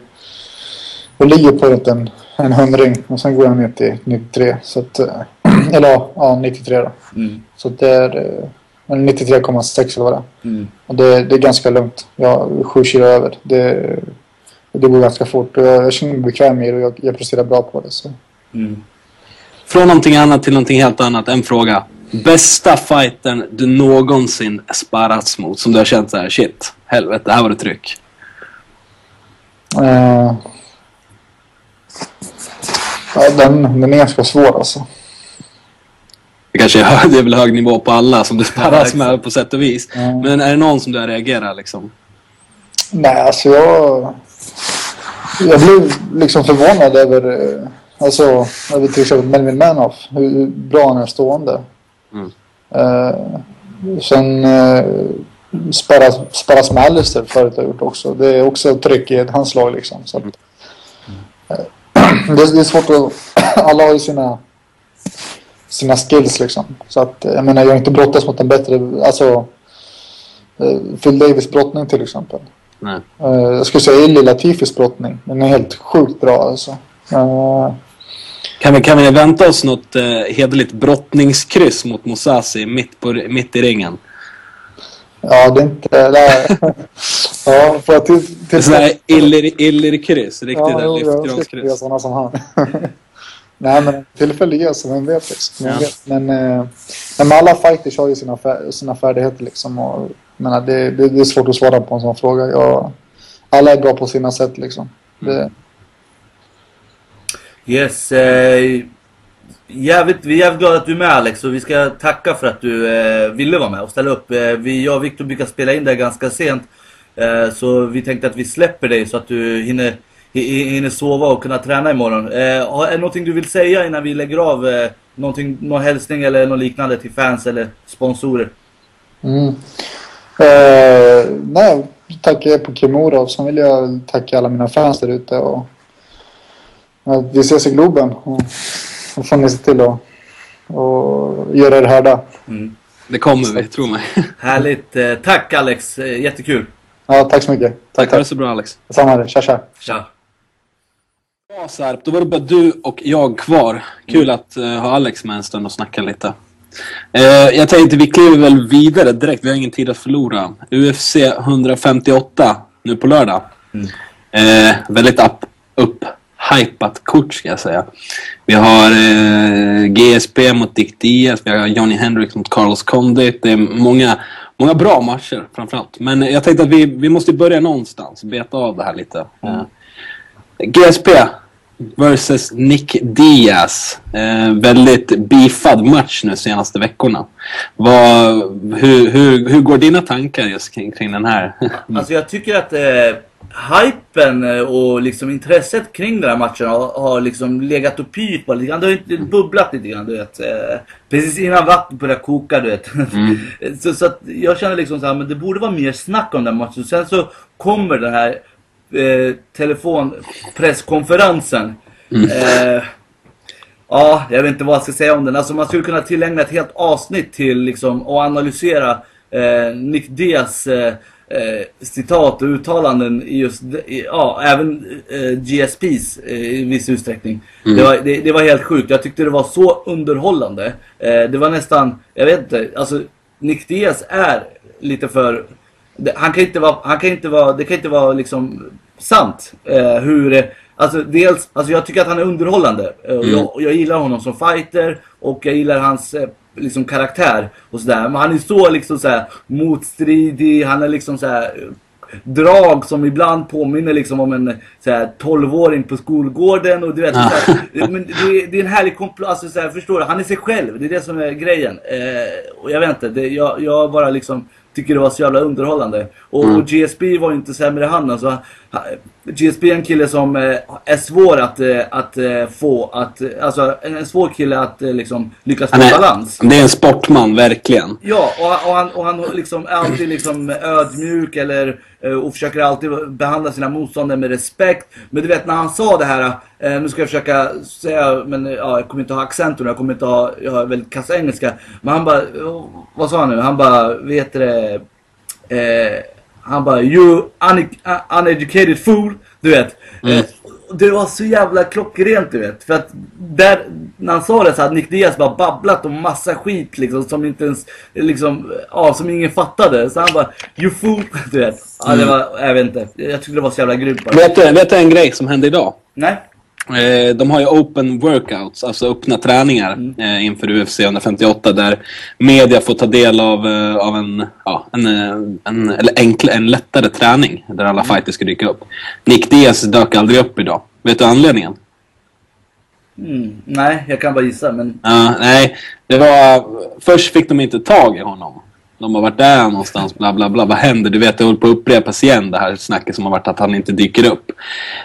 [SPEAKER 4] jag ligger på runt en, en hundring och sen går jag ner till 93. Så att, eh, (clears throat) eller ja, ja, 93 då.
[SPEAKER 3] Mm.
[SPEAKER 4] Så det är eh, 93,6 eller vad det är.
[SPEAKER 3] Mm.
[SPEAKER 4] Och det, det är ganska lugnt. Jag är sju kilo över. Det, det går ganska fort och jag, jag känner mig bekväm i det och jag, jag presterar bra på det. Så.
[SPEAKER 3] Mm.
[SPEAKER 2] Från någonting annat till någonting helt annat. En fråga. Bästa fighten du någonsin sparrats mot som du har känt så här, shit, helvete, här var det tryck.
[SPEAKER 4] Eh, ja, den, den är ganska svår alltså.
[SPEAKER 2] Det kanske är, det är väl hög nivå på alla som du sparras med på sätt och vis.
[SPEAKER 4] Mm.
[SPEAKER 2] Men är det någon som du har reagerat liksom?
[SPEAKER 4] Nej, alltså jag... Jag blev liksom förvånad över, eh, alltså, över till exempel Melvin Manoff. Hur bra han är stående.
[SPEAKER 2] Mm.
[SPEAKER 4] Eh, sen eh, sparras, sparras med Alistair förut har gjort också. Det är också tryck i ett handslag liksom. Så att, eh, (clears throat) det, är- det är svårt att... (clears throat) Alla har ju sina, sina skills liksom. Så att, jag menar, jag har inte brottats mot en bättre... Alltså, Phil Davis brottning till exempel.
[SPEAKER 2] Nej.
[SPEAKER 4] Eh, jag skulle säga Illy Latifis brottning. Den är helt sjukt bra alltså. Eh,
[SPEAKER 2] Kan vi, kan vi vänta oss något eh, hederligt brottningskryss mot Mosasi mitt, på, mitt i ringen?
[SPEAKER 4] ja, det är inte... Nej. (laughs) ja, för att till... till
[SPEAKER 2] iller- illerkryss, riktigt
[SPEAKER 4] ja,
[SPEAKER 2] lyftkranskyss.
[SPEAKER 4] sådana som han. (laughs) Nej, men tillfälle ges, vem vet liksom. Vem
[SPEAKER 2] Ja.
[SPEAKER 4] vet. Men, eh, men alla fighters har ju sina, fär- sina färdigheter liksom. Och, menar, det, det, det är svårt att svara på en sån fråga. Jag, alla är bra på sina sätt liksom. Det,
[SPEAKER 3] Yes, eh, jävligt, vi är jävligt glada att du är med Alex och vi ska tacka för att du eh, ville vara med och ställa upp. Eh, vi, jag och Viktor brukar spela in det ganska sent. Eh, så vi tänkte att vi släpper dig så att du hinner, hi- hinner sova och kunna träna imorgon. Eh, är det någonting du vill säga innan vi lägger av? Eh, någonting, någon hälsning eller något liknande till fans eller sponsorer?
[SPEAKER 4] Mm. Eh, nej, tackar jag på Kimura och sen vill jag tacka alla mina fans där ute. Och, ja, vi ses i Globen. Och, och får ni se till att och göra er hörda.
[SPEAKER 3] Mm.
[SPEAKER 2] Det kommer vi, tro mig. (laughs)
[SPEAKER 3] Härligt. Eh, tack Alex, eh, jättekul.
[SPEAKER 4] Ja, tack så mycket.
[SPEAKER 2] Tack,
[SPEAKER 4] Tack,
[SPEAKER 2] ha det så bra Alex.
[SPEAKER 4] Samma här. Tja, tja.
[SPEAKER 3] Tja.
[SPEAKER 2] Bra Sarp, då var det bara du och jag kvar. Kul att eh, ha Alex med en stund och snacka lite. Eh, jag tänkte vi kliver väl vidare direkt, vi har ingen tid att förlora. UFC 158 nu på lördag. Eh, väldigt upp, upp hypat kort ska jag säga. Vi har eh, GSP mot Dick Diaz, vi har Johnny Hendricks mot Carlos Condit. Det är många, många bra matcher framförallt. Men jag tänkte att vi, vi måste börja någonstans, beta av det här lite. Eh, GSP versus Nick Diaz. Eh, väldigt beefad match nu senaste veckorna. Vad, hur, hur, hur går dina tankar just kring, kring den här? (laughs)
[SPEAKER 3] Alltså jag tycker att eh, hypen eh, och liksom intresset kring den här matchen har, har liksom legat och pyrt lite grann. Det har ju bubblat lite grann du vet. Eh, precis innan vattnet börjar koka du vet. (laughs) så, så att jag känner liksom så här, men det borde vara mer snack om den matchen. Sen så kommer den här eh, telefonpresskonferensen. Eh, Ja, jag vet inte vad jag ska säga om den. Alltså man skulle kunna tillägna ett helt avsnitt till liksom och analysera eh, Nick Diaz eh, eh, citat och uttalanden i just, i, ja, även eh, GSPs i viss utsträckning. Det, var, det, det var helt sjukt. Jag tyckte det var så underhållande. Det var nästan, jag vet inte, alltså Nick Diaz är lite för det, han kan inte vara, han kan inte vara, det kan inte vara liksom sant eh, hur, Alltså dels, alltså jag tycker att han är underhållande. Eh, och Jag, och jag gillar honom som fighter och jag gillar hans eh, liksom karaktär och sådär. Men han är så liksom såhär motstridig, han är liksom såhär eh, drag som ibland påminner liksom om en såhär 12-åring på skolgården och du vet.
[SPEAKER 2] Ja.
[SPEAKER 3] Så här, men det, är, det är en härlig kompl- alltså såhär, förstår du? Han är sig själv, det är det som är grejen. Eh, och jag vet inte, det, jag, jag bara liksom tycker det var så jävla underhållande. Och, och GSP var ju inte sämre han alltså. GSP är en kille som eh, är svår att, eh, att eh, få att, alltså en, svår kille att liksom lyckas få balans.
[SPEAKER 2] det är en sportman, verkligen.
[SPEAKER 3] Ja, och, och, han, och han liksom är alltid liksom ödmjuk eller, och försöker alltid behandla sina motståndare med respekt. Men du vet när han sa det här, nu ska jag försöka säga, men ja, jag kommer inte ha accenten jag kommer inte ha, jag har väldigt kass engelska. Men han bara, vad sa han nu? Han bara, vet det, eh, han bara, you une- uneducated fool. Du vet. Eh, det var så jävla klockrent du vet. För att där, när han sa det så hade Nick Diaz bara babblat om massa skit liksom som inte ens, liksom, ja som ingen fattade. Så han bara, you fool. (laughs) Du vet. Ja det var, jag vet inte. Jag tyckte det var så jävla grymt bara.
[SPEAKER 2] Vet du, vet du en grej som hände idag?
[SPEAKER 3] Nej?
[SPEAKER 2] Eh, de har ju open workouts, alltså öppna träningar
[SPEAKER 3] Mm.
[SPEAKER 2] eh, inför UFC 158 där media får ta del av, eh, av en, ja, en, eh, en, eller enkl, en lättare träning där alla
[SPEAKER 3] Mm.
[SPEAKER 2] fighters ska dyka upp. Nick Diaz dök aldrig upp idag. Vet du anledningen?
[SPEAKER 3] Mm, nej, jag kan bara gissa men...
[SPEAKER 2] Ja, nej, det var... Först fick de inte tag i honom. De har varit där någonstans, bla bla bla. Vad händer? Du vet, det håller på att upprepas igen det här snacket som har varit att han inte dyker upp.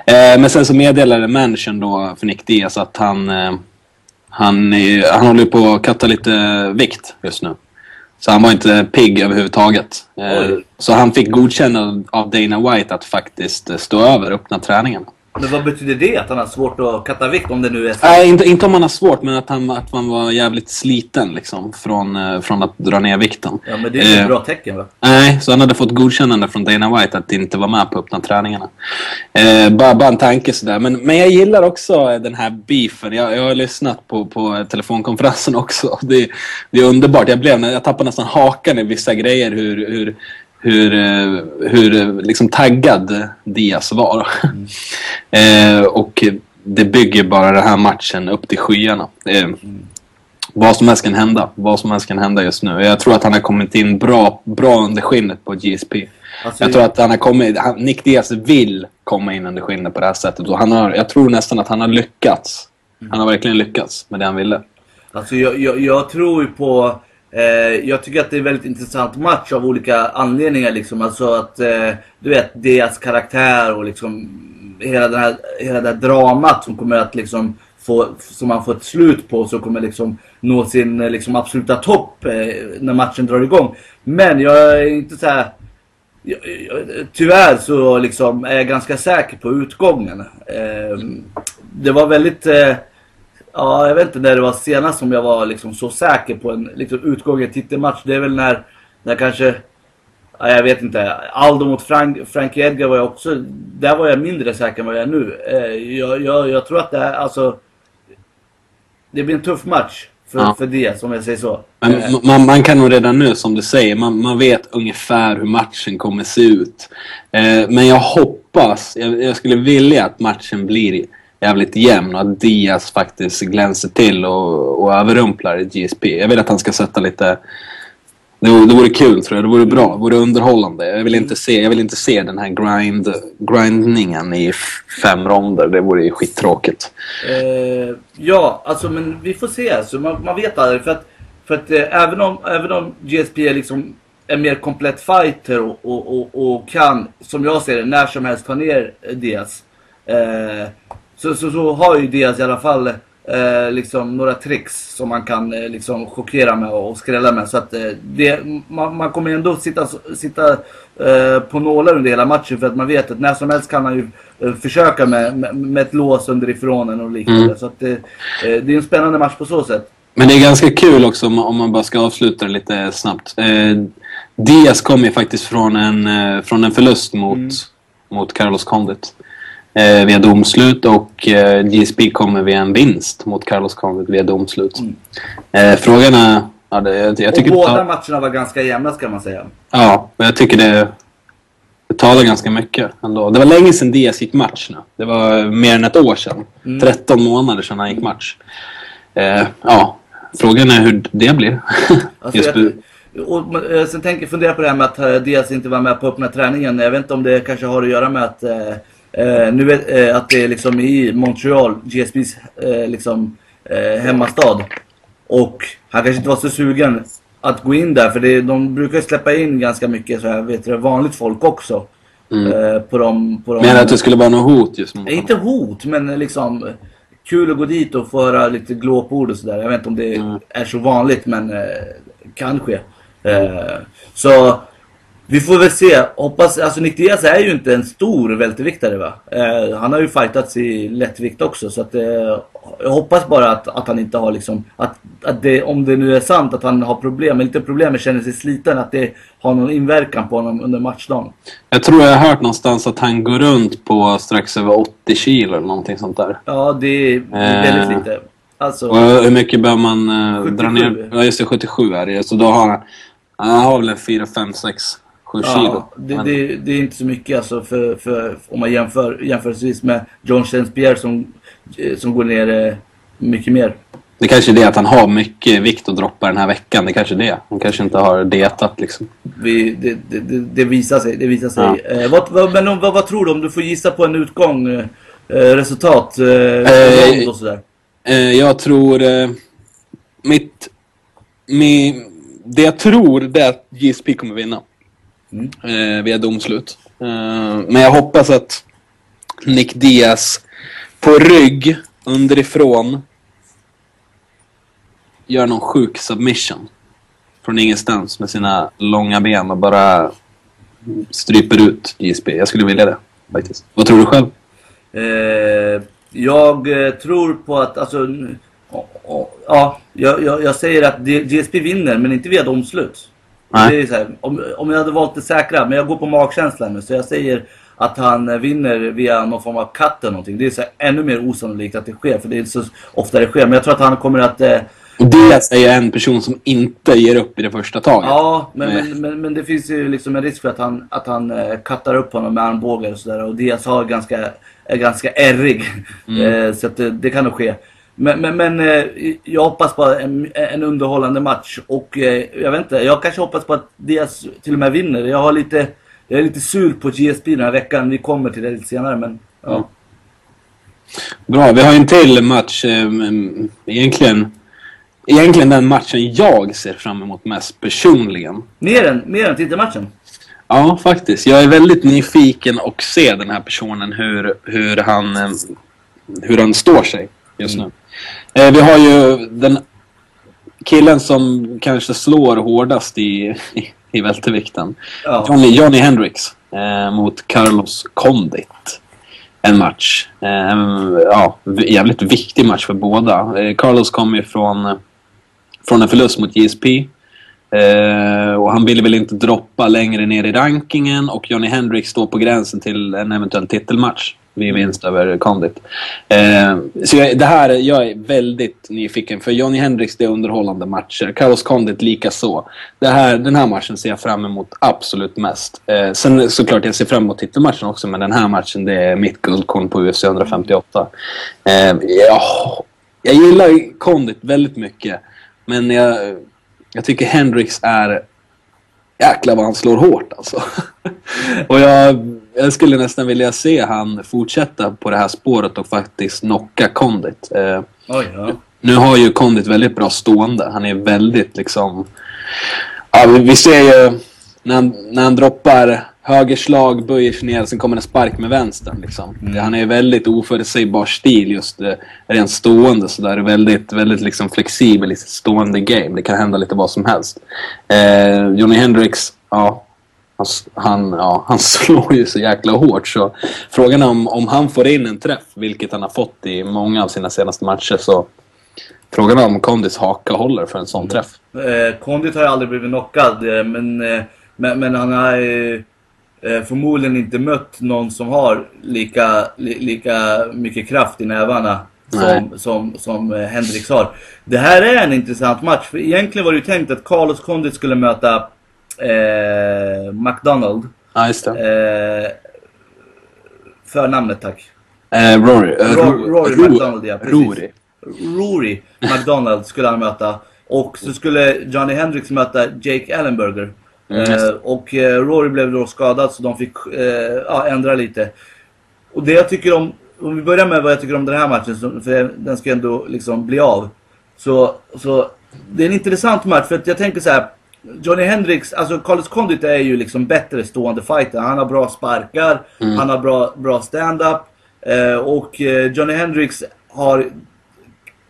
[SPEAKER 2] Eh, men sen så meddelade managern då för Nick Diaz att han... Eh, han, är, han håller på att katta lite vikt just nu. Så han var inte pigg överhuvudtaget. Eh, så han fick godkännande av Dana White att faktiskt eh, stå över öppna träningen.
[SPEAKER 3] Men vad betyder det? Att han har svårt att katta vikt om det nu är så?
[SPEAKER 2] Nej, inte, inte om man har svårt, men att, han, att man var jävligt sliten liksom, från, eh, från att dra ner vikten.
[SPEAKER 3] Ja men det är ju
[SPEAKER 2] Eh,
[SPEAKER 3] ett bra tecken va?
[SPEAKER 2] Nej, så han hade fått godkännande från Dana White att inte vara med på öppna träningarna. Eh, bara, bara en tanke sådär. Men, men jag gillar också den här beefen. Jag, jag har lyssnat på, på telefonkonferensen också. Det, det är underbart. Jag, blev, jag tappade nästan hakan i vissa grejer hur, hur, hur, hur liksom taggad Diaz var. eh, och det bygger bara den här matchen upp till skyarna. Eh, vad som helst kan hända. Vad som helst kan hända just nu. Jag tror att han har kommit in bra, bra under skinnet på GSP.
[SPEAKER 3] Alltså,
[SPEAKER 2] Jag tror att han har kommit, han, Nick Diaz vill komma in under skinnet på det här sättet. Och han har, jag tror nästan att han har lyckats. Han har verkligen lyckats med det han ville.
[SPEAKER 3] Alltså jag, jag, jag tror ju på... Eh, jag tycker att det är en väldigt intressant match av olika anledningar liksom. Alltså att, eh, du vet, deras karaktär och liksom hela, den här, hela det här dramat som kommer att liksom få, som man får ett slut på som kommer liksom nå sin eh, liksom absoluta topp eh, när matchen drar igång. Men jag är inte så här... Jag, jag, tyvärr så liksom är jag ganska säker på utgången. Eh, det var väldigt... Eh, Ja, jag vet inte när det var senast som jag var liksom så säker på en liksom, utgång i en titelmatch. Det är väl när, när kanske, ja, jag vet inte, Aldo mot Frank, Frankie Edgar var jag också, där var jag mindre säker än vad jag är nu. Eh, jag, jag, jag tror att det är, alltså, det blir en tuff match för,
[SPEAKER 2] Ja.
[SPEAKER 3] för det, om jag säger så.
[SPEAKER 2] Men
[SPEAKER 3] Eh,
[SPEAKER 2] ma- man, man kan nog redan nu, som du säger, man, man vet ungefär hur matchen kommer se ut. Eh, men jag hoppas, jag, jag skulle vilja att matchen blir jävligt jämn och att Diaz faktiskt glänser till och, och överrumplar GSP. Jag vill att han ska sätta lite... Det vore, det vore kul tror jag, det vore bra, det vore underhållande. Jag vill inte se, jag vill inte se den här grind, grindningen i fem ronder. Det vore ju skittråkigt.
[SPEAKER 3] Eh, ja, alltså men vi får se. Alltså, man, man vet aldrig. För att, för att eh, även, om, även om GSP är liksom en mer komplett fighter och, och, och, och kan, som jag ser det, när som helst ta ner Diaz. Eh, så, så, så har ju Diaz i alla fall eh, liksom några tricks som man kan eh, liksom chockera med och skrälla med. Så att eh, det, man, man kommer ändå sitta, sitta eh, på nålar under hela matchen för att man vet att när som helst kan han ju eh, försöka med, med, med ett lås underifrån och liknande.
[SPEAKER 2] Mm.
[SPEAKER 3] Så att det, eh, det är en spännande match på så sätt.
[SPEAKER 2] Men det är ganska kul också om, om man bara ska avsluta det lite snabbt. Diaz kom ju faktiskt från en, från en förlust mot,
[SPEAKER 3] Mm.
[SPEAKER 2] mot Carlos Condit. Eh, via domslut och eh, GSP kommer via en vinst mot Carlos Condit via domslut.
[SPEAKER 3] Mm.
[SPEAKER 2] Eh, frågan är... Ja, det, jag, jag
[SPEAKER 3] Och
[SPEAKER 2] tycker,
[SPEAKER 3] båda
[SPEAKER 2] ja,
[SPEAKER 3] matcherna var ganska jämna ska man säga.
[SPEAKER 2] ja, men jag tycker det... det talar ganska mycket ändå. Det var länge sedan Diaz gick match nu. Det var mer än ett år sedan. 13 månader sedan han gick match. Eh, ja, frågan är hur det blir. (laughs)
[SPEAKER 3] Alltså, jag, och, eh, sen tänker jag fundera på det här med att eh, Diaz inte var med på öppna träningen. Jag vet inte om det kanske har att göra med att, eh, eh, nu eh, att det är liksom i Montreal, GSBs eh, liksom, eh, hemmastad. Och han kanske inte var så sugen att gå in där för det, de brukar släppa in ganska mycket så här, vet du, vanligt folk också. Eh, på de, på de,
[SPEAKER 2] Menar att det skulle vara något hot just mot
[SPEAKER 3] inte hot, men liksom eh, kul att gå dit och få höra lite glåpord och sådär. Jag vet inte om det
[SPEAKER 2] Mm.
[SPEAKER 3] är så vanligt, men kanske. Eh, så vi får väl se. Hoppas, alltså Nick Diaz är ju inte en stor välterviktare va? Eh, han har ju fightats i lättvikt också så att eh, jag hoppas bara att, att han inte har liksom, att, att det, om det nu är sant att han har problem, eller inte problem men känner sig sliten, att det har någon inverkan på honom under matchdagen.
[SPEAKER 2] Jag tror jag har hört någonstans att han går runt på strax över 80 kilo eller någonting sånt där.
[SPEAKER 3] Ja, det är väldigt
[SPEAKER 2] Eh.
[SPEAKER 3] lite. Alltså,
[SPEAKER 2] Och hur mycket bör man eh, dra
[SPEAKER 3] 77.
[SPEAKER 2] ner? Ja just det, 77 är det. Så då har han... Han har väl en 4, 5, 6, 7 kilo.
[SPEAKER 3] Ja, det,
[SPEAKER 2] Men-
[SPEAKER 3] det, det är inte så mycket alltså för, för, om man jämför jämförelsevis med John Saint-Pierre som, eh, som går ner eh, mycket mer.
[SPEAKER 2] Det kanske är det att han har mycket vikt att droppa den här veckan. Det kanske är det. Han kanske inte har dietat liksom.
[SPEAKER 3] Vi, det, det, det, det visar sig. Det visar sig. Eh, vad, vad, men om, vad, vad tror du om du får gissa på en utgång, eh, eh, resultat, eh,
[SPEAKER 2] Eh,
[SPEAKER 3] och sådär?
[SPEAKER 2] Jag tror... Mitt... Mi, det jag tror det är att GSP kommer vinna.
[SPEAKER 3] Mm.
[SPEAKER 2] Eh, via domslut. Eh, men jag hoppas att Nick Diaz på rygg underifrån gör någon sjuk submission. Från ingenstans med sina långa ben och bara stryper ut JSP. Jag skulle vilja det faktiskt. Vad tror du själv?
[SPEAKER 3] Eh, jag eh, tror på att, alltså, ja, jag, jag, jag säger att GSP vinner, men inte via domslut. Det här, om, om jag hade valt det säkra, men jag går på magkänslan nu, så jag säger att han vinner via någon form av cut eller någonting. Det är så här, ännu mer osannolikt att det sker, för det är så ofta det sker. Men jag tror att han kommer att... Eh,
[SPEAKER 2] är ju en person som inte ger upp i det första taget.
[SPEAKER 3] Ja, men, men, men, men det finns ju liksom en risk för att han, att han eh, kattar upp honom med armbågar och sådär. Och Diaz har ganska, är ganska ärrig. Eh, så att det, det kan nog ske. Men, men, men eh, jag hoppas på en, en underhållande match. Och eh, jag vet inte, jag kanske hoppas på att Diaz till och med vinner. Jag har lite, jag är lite sur på GSP den här veckan. Vi kommer till det lite senare. Men ja.
[SPEAKER 2] Bra, vi har en till match. eh, mm, Egentligen, egentligen den matchen jag ser fram emot mest personligen.
[SPEAKER 3] Mer än, mer än titelmatchen.
[SPEAKER 2] Ja, faktiskt. Jag är väldigt nyfiken och ser den här personen hur, hur, han, eh, hur han står sig just nu. Eh, Vi har ju den killen som kanske slår hårdast i, i, i vältervikten.
[SPEAKER 3] Ja.
[SPEAKER 2] Johnny, Johnny Hendrix eh, mot Carlos Condit. En match. Eh, ja, jävligt viktig match för båda. Eh, Carlos kom ju från, från en förlust mot JSP. Eh, och han ville väl inte droppa längre ner i rankingen och Johnny Hendrix står på gränsen till en eventuell titelmatch vid vinst över Condit. Eh, så jag, det här, jag är väldigt nyfiken för Johnny Hendrix det är underhållande matcher. Carlos Condit lika så. Det här, den här matchen ser jag fram emot absolut mest. Eh, sen såklart jag ser fram emot titelmatchen också men den här matchen det är mitt guldkorn på UFC 158. Eh, ja, jag gillar Condit väldigt mycket men jag, jag tycker Hendrix är Jäklar vad han slår hårt alltså. (laughs) och jag, jag skulle nästan vilja se han fortsätta på det här spåret och faktiskt knocka Condit. Eh,
[SPEAKER 3] Oj, ja.
[SPEAKER 2] nu har ju Condit väldigt bra stående. Han är väldigt liksom... Ja, vi, vi ser ju när han, när han droppar högerslag, böjer sig ner, sen kommer en spark med vänstern. Liksom. Det- Han är väldigt oförutsägbar stil just eh, rent stående sådär. Väldigt, väldigt liksom flexibel i sitt stående game. Det kan hända lite vad som helst. Eh, Johnny Hendrix, ja. Han, han, ja, han (laughs) slår ju så jäkla hårt så frågan är om, om han får in en träff, vilket han har fått i många av sina senaste matcher, så frågan är om Kondis haka håller för en sån träff.
[SPEAKER 3] Eh, Condit har ju aldrig blivit knockad, eh, men, eh, men, men han har eh, eh, förmodligen inte mött någon som har lika, li, lika mycket kraft i nävarna som, som, som Hendrix har. Det här är en intressant match, för egentligen var det ju tänkt att Carlos Condit skulle möta eh, McDonald.
[SPEAKER 2] Ja, just det.
[SPEAKER 3] Eh, förnamnet tack.
[SPEAKER 2] Eh, Rory.
[SPEAKER 3] Ro-
[SPEAKER 2] Ro-
[SPEAKER 3] Rory
[SPEAKER 2] Ro-
[SPEAKER 3] McDonald, ja, precis.
[SPEAKER 2] Rory.
[SPEAKER 3] Rory McDonald skulle han möta. Och så skulle Johnny Hendrix möta Jake Ellenberger.
[SPEAKER 2] Mm,
[SPEAKER 3] Eh, och eh, Rory blev då skadad så de fick eh, ja, ändra lite. Och det jag tycker om, om vi börjar med vad jag tycker om den här matchen, för den ska ändå liksom bli av. Så, så det är en intressant match för att jag tänker så här. Johnny Hendrix, alltså Carlos Condit är ju liksom bättre stående fighter. Han har bra sparkar, han har bra, bra stand-up. Eh, och eh, Johnny Hendrix har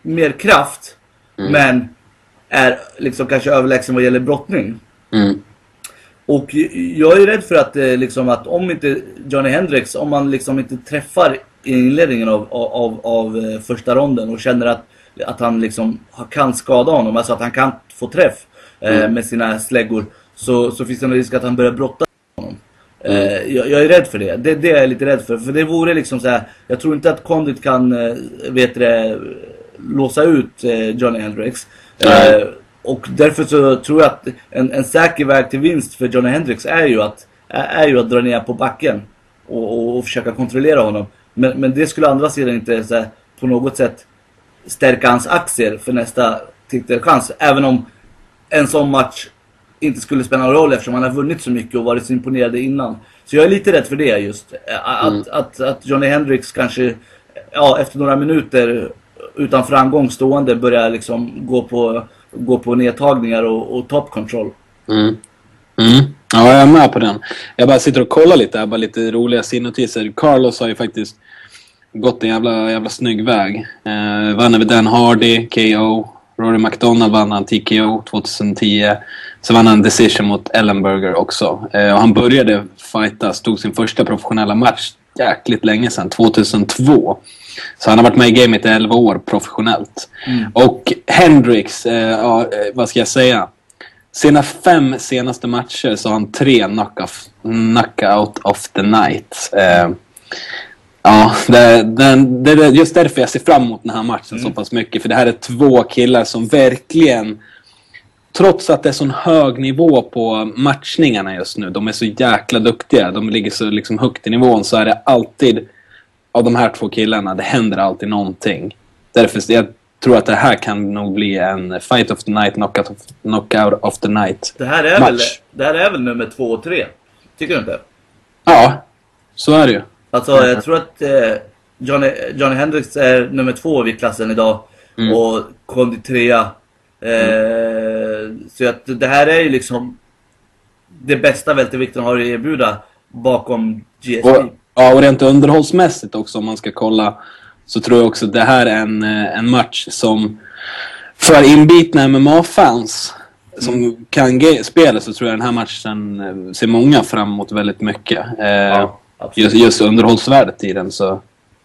[SPEAKER 3] mer kraft, men är liksom kanske överlägsen vad gäller brottning.
[SPEAKER 2] Mm.
[SPEAKER 3] Och jag är rädd för att, eh, liksom, att om inte Johnny Hendrix, om man liksom inte träffar i inledningen av, av, av eh, första ronden och känner att, att han liksom kan skada honom, alltså att han kan få träff eh, med sina släggor, så, så finns det en risk att han börjar brotta honom. Eh, jag, jag är rädd för det. det. Det är jag lite rädd för. För det vore liksom så här. Jag tror inte att Condit kan, eh, vet det, låsa ut Johnny Hendrix. Eh, och därför så tror jag att en, en säker väg till vinst för Johnny Hendrix är ju att, är, ju att dra ner på backen och, och, och försöka kontrollera honom. Men, men det skulle andra sidan inte så här, på något sätt stärka hans aktier för nästa titelchans. Även om en sån match inte skulle spela någon roll eftersom han har vunnit så mycket och varit så imponerad innan. Så jag är lite rädd för det just. Att,
[SPEAKER 2] Mm.
[SPEAKER 3] att, att Johnny Hendrix kanske ja, efter några minuter utan framgång stående börjar liksom gå på, gå på nedtagningar och, och top control.
[SPEAKER 2] Mm. Mm. Ja, jag är med på den. Jag bara sitter och kollar lite här, bara lite roliga sidnotiser. Carlos har ju faktiskt gått en jävla, jävla snygg väg. Eh, vann över Dan Hardy, KO. Rory McDonald vann han TKO 2010. Så vann han decision mot Ellenberger också. Eh, och han började fighta, stod sin första professionella match jäkligt länge sedan, 2002. Så han har varit med i gamet i 11 år professionellt. Och Hendrix, eh, ja, eh, vad ska jag säga? Sina fem senaste matcher så har han tre knockout of the night. Eh, ja, det, det är just därför jag ser fram emot den här matchen så pass mycket. För det här är två killar som verkligen, trots att det är sån hög nivå på matchningarna just nu, de är så jäkla duktiga, de ligger så liksom högt i nivån, så är det alltid, av de här två killarna, det händer alltid någonting. Därför jag tror att det här kan nog bli en fight of the night, knockout of, knockout of the night.
[SPEAKER 3] Det här, är väl,
[SPEAKER 2] Match.
[SPEAKER 3] det här är väl nummer två och tre? Tycker du inte?
[SPEAKER 2] Ja, så är det ju.
[SPEAKER 3] Alltså jag tror att eh, Johnny, Johnny Hendrix är nummer två i klassen idag.
[SPEAKER 2] Mm.
[SPEAKER 3] Och Kondi trea. Eh, Så att det här är ju liksom det bästa vältervikten har att erbjuda bakom GSP.
[SPEAKER 2] Och, ja, och rent underhållsmässigt också om man ska kolla så tror jag också att det här är en, eh, en match som för inbitna MMA-fans som kan ge, spela så tror jag den här matchen eh, ser många fram emot väldigt mycket. Eh,
[SPEAKER 3] Ja.
[SPEAKER 2] Just, just underhållsvärdet i den så...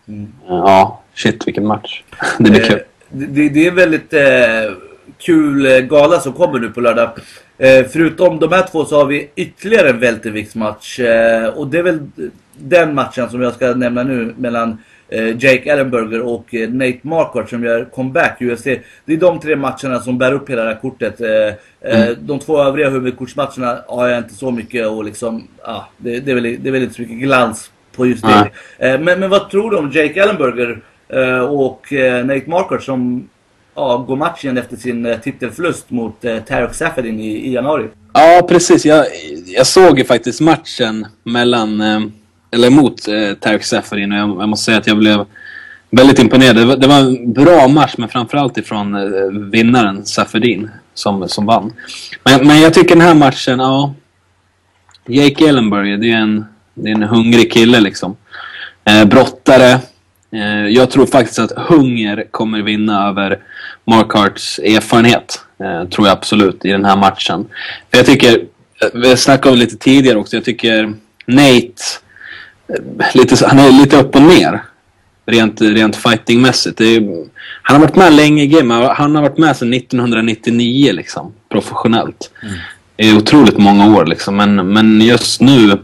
[SPEAKER 3] Mm.
[SPEAKER 2] Ja, shit vilken match. (laughs) Det blir
[SPEAKER 3] Eh,
[SPEAKER 2] kul.
[SPEAKER 3] Det, det är väldigt eh, kul eh, gala som kommer nu på lördag. Eh, förutom de här två så har vi ytterligare en välterviktsmatch. Eh, och det är väl den matchen som jag ska nämna nu mellan Jake Ellenberger och eh, Nate Marquardt som gör comeback i UFC. Det är de tre matcherna som bär upp hela det här kortet. Eh, eh, De två övriga huvudkortsmatcherna har jag inte så mycket och liksom, ah, det, det, är väl, det är väl inte så mycket glans på just det. Eh, men, men vad tror du om Jake Ellenberger eh, och eh, Nate Marquardt som ja, går matchen efter sin eh, titelförlust mot eh, Tarek Safedin i, i januari?
[SPEAKER 2] Ja, precis. Jag, jag såg ju faktiskt matchen mellan, eh, eller mot eh, Tarek Seferin och jag, jag måste säga att jag blev väldigt imponerad. Det var, det var en bra match, men framförallt ifrån eh, vinnaren Seferin som, som vann. Men, men jag tycker den här matchen, ja... Jake Ellenberg, det är en, det är en hungrig kille liksom. Eh, brottare. Eh, jag tror faktiskt att hunger kommer vinna över Mark Harts erfarenhet. Eh, tror jag absolut i den här matchen. För jag tycker, eh, vi snackade om det lite tidigare också, jag tycker Nate, lite, han är lite upp och ner. Rent, rent fightingmässigt. Han har varit med länge i game. Han har varit med sedan 1999 liksom. Professionellt. Det är otroligt många år liksom. Men, men just nu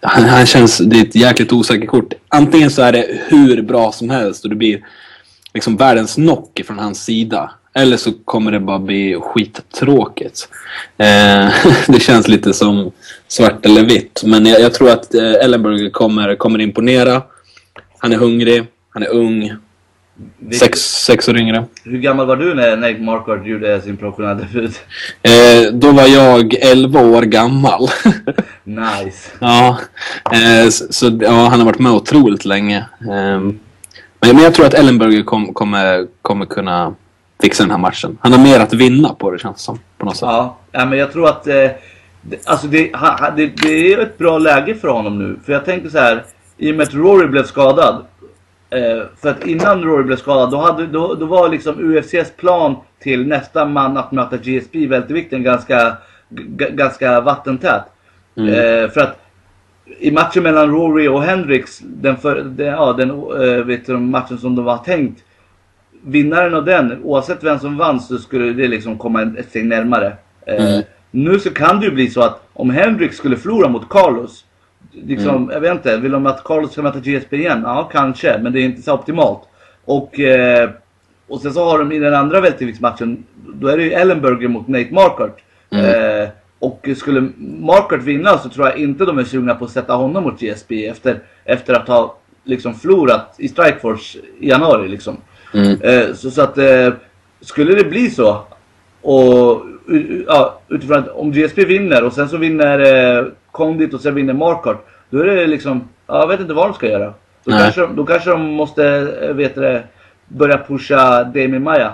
[SPEAKER 2] han, han känns, det är ett jäkligt osäkert kort. Antingen så är det hur bra som helst och det blir liksom världens knock från hans sida. Eller så kommer det bara bli skittråkigt. Eh, (laughs) det känns lite som svart eller vitt. Men jag, jag tror att eh, Ellenberger kommer, kommer imponera. Han är hungrig, han är ung. Sex, sex år yngre.
[SPEAKER 3] Hur gammal var du när Nate Marquardt gjorde sin professionella debut?
[SPEAKER 2] Eh, då var jag 11 år gammal. (laughs)
[SPEAKER 3] Nice.
[SPEAKER 2] ja, eh, så, ja, han har varit med otroligt länge. Men, men jag tror att Ellenberger kom, kommer, kommer kunna fixa den här matchen. Han har mer att vinna på det känns som. På något sätt.
[SPEAKER 3] Ja, ja men jag tror att eh, det, alltså det, han- det, det är ett bra läge för honom nu. För jag tänker så här, i och med att Rory blev skadad. Eh, för att innan Rory blev skadad, då, hade, då, då var liksom UFCs plan till nästa man att möta GSP i vältervikten ganska, ganska vattentät. Eh, för att i matchen mellan Rory och Hendrix, den, för, den, ja, den eh, vet du, matchen som de var tänkt. Vinnaren av den, oavsett vem som vann så skulle det liksom komma ett steg närmare. Eh, Nu så kan det ju bli så att om Hendrix skulle förlora mot Carlos. Liksom, jag vet inte, vill de att Carlos ska möta GSP igen? Ja, kanske, men det är inte så optimalt. Och, eh, och sen så har de i den andra välterviktsmatchen, då är det ju Ellenberger mot Nate Marquardt. Eh, och skulle Marquardt vinna så tror jag inte de är sugna på att sätta honom mot GSP efter, efter att ha liksom förlorat i Strikeforce i januari. Liksom. Eh, så, så att eh, skulle det bli så och ja, utifrån att om GSP vinner och sen så vinner eh, Condit och sen vinner Marquardt. Då är det liksom, ja, jag vet inte vad de ska göra. Då,
[SPEAKER 2] Nej.
[SPEAKER 3] kanske, då kanske de måste, eh, vet det, börja pusha Damien Maya.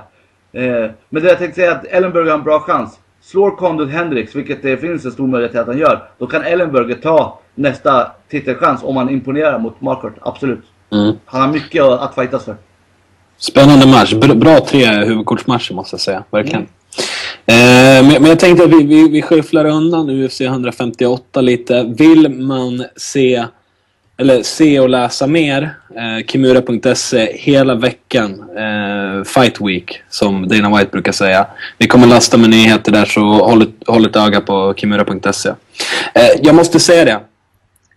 [SPEAKER 3] Eh, men det jag tänkte säga är att Ellenberger har en bra chans. Slår Condit Hendrix, vilket det finns en stor möjlighet att han gör. Då kan Ellenberger ta nästa titelchans om han imponerar mot Marquardt. Absolut.
[SPEAKER 2] Mm.
[SPEAKER 3] Han har mycket att fightas för.
[SPEAKER 2] Spännande match. Bra, tre huvudkortsmatcher måste jag säga. Verkligen. Eh, men, men jag tänkte att vi, vi, vi skyfflar undan UFC 158 lite. Vill man se eller se och läsa mer, eh, Kimura.se hela veckan. Eh, Fight Week, som Dana White brukar säga. Vi kommer lasta med nyheter där, så håll ett, håll ett öga på Kimura.se. Eh, jag måste säga det.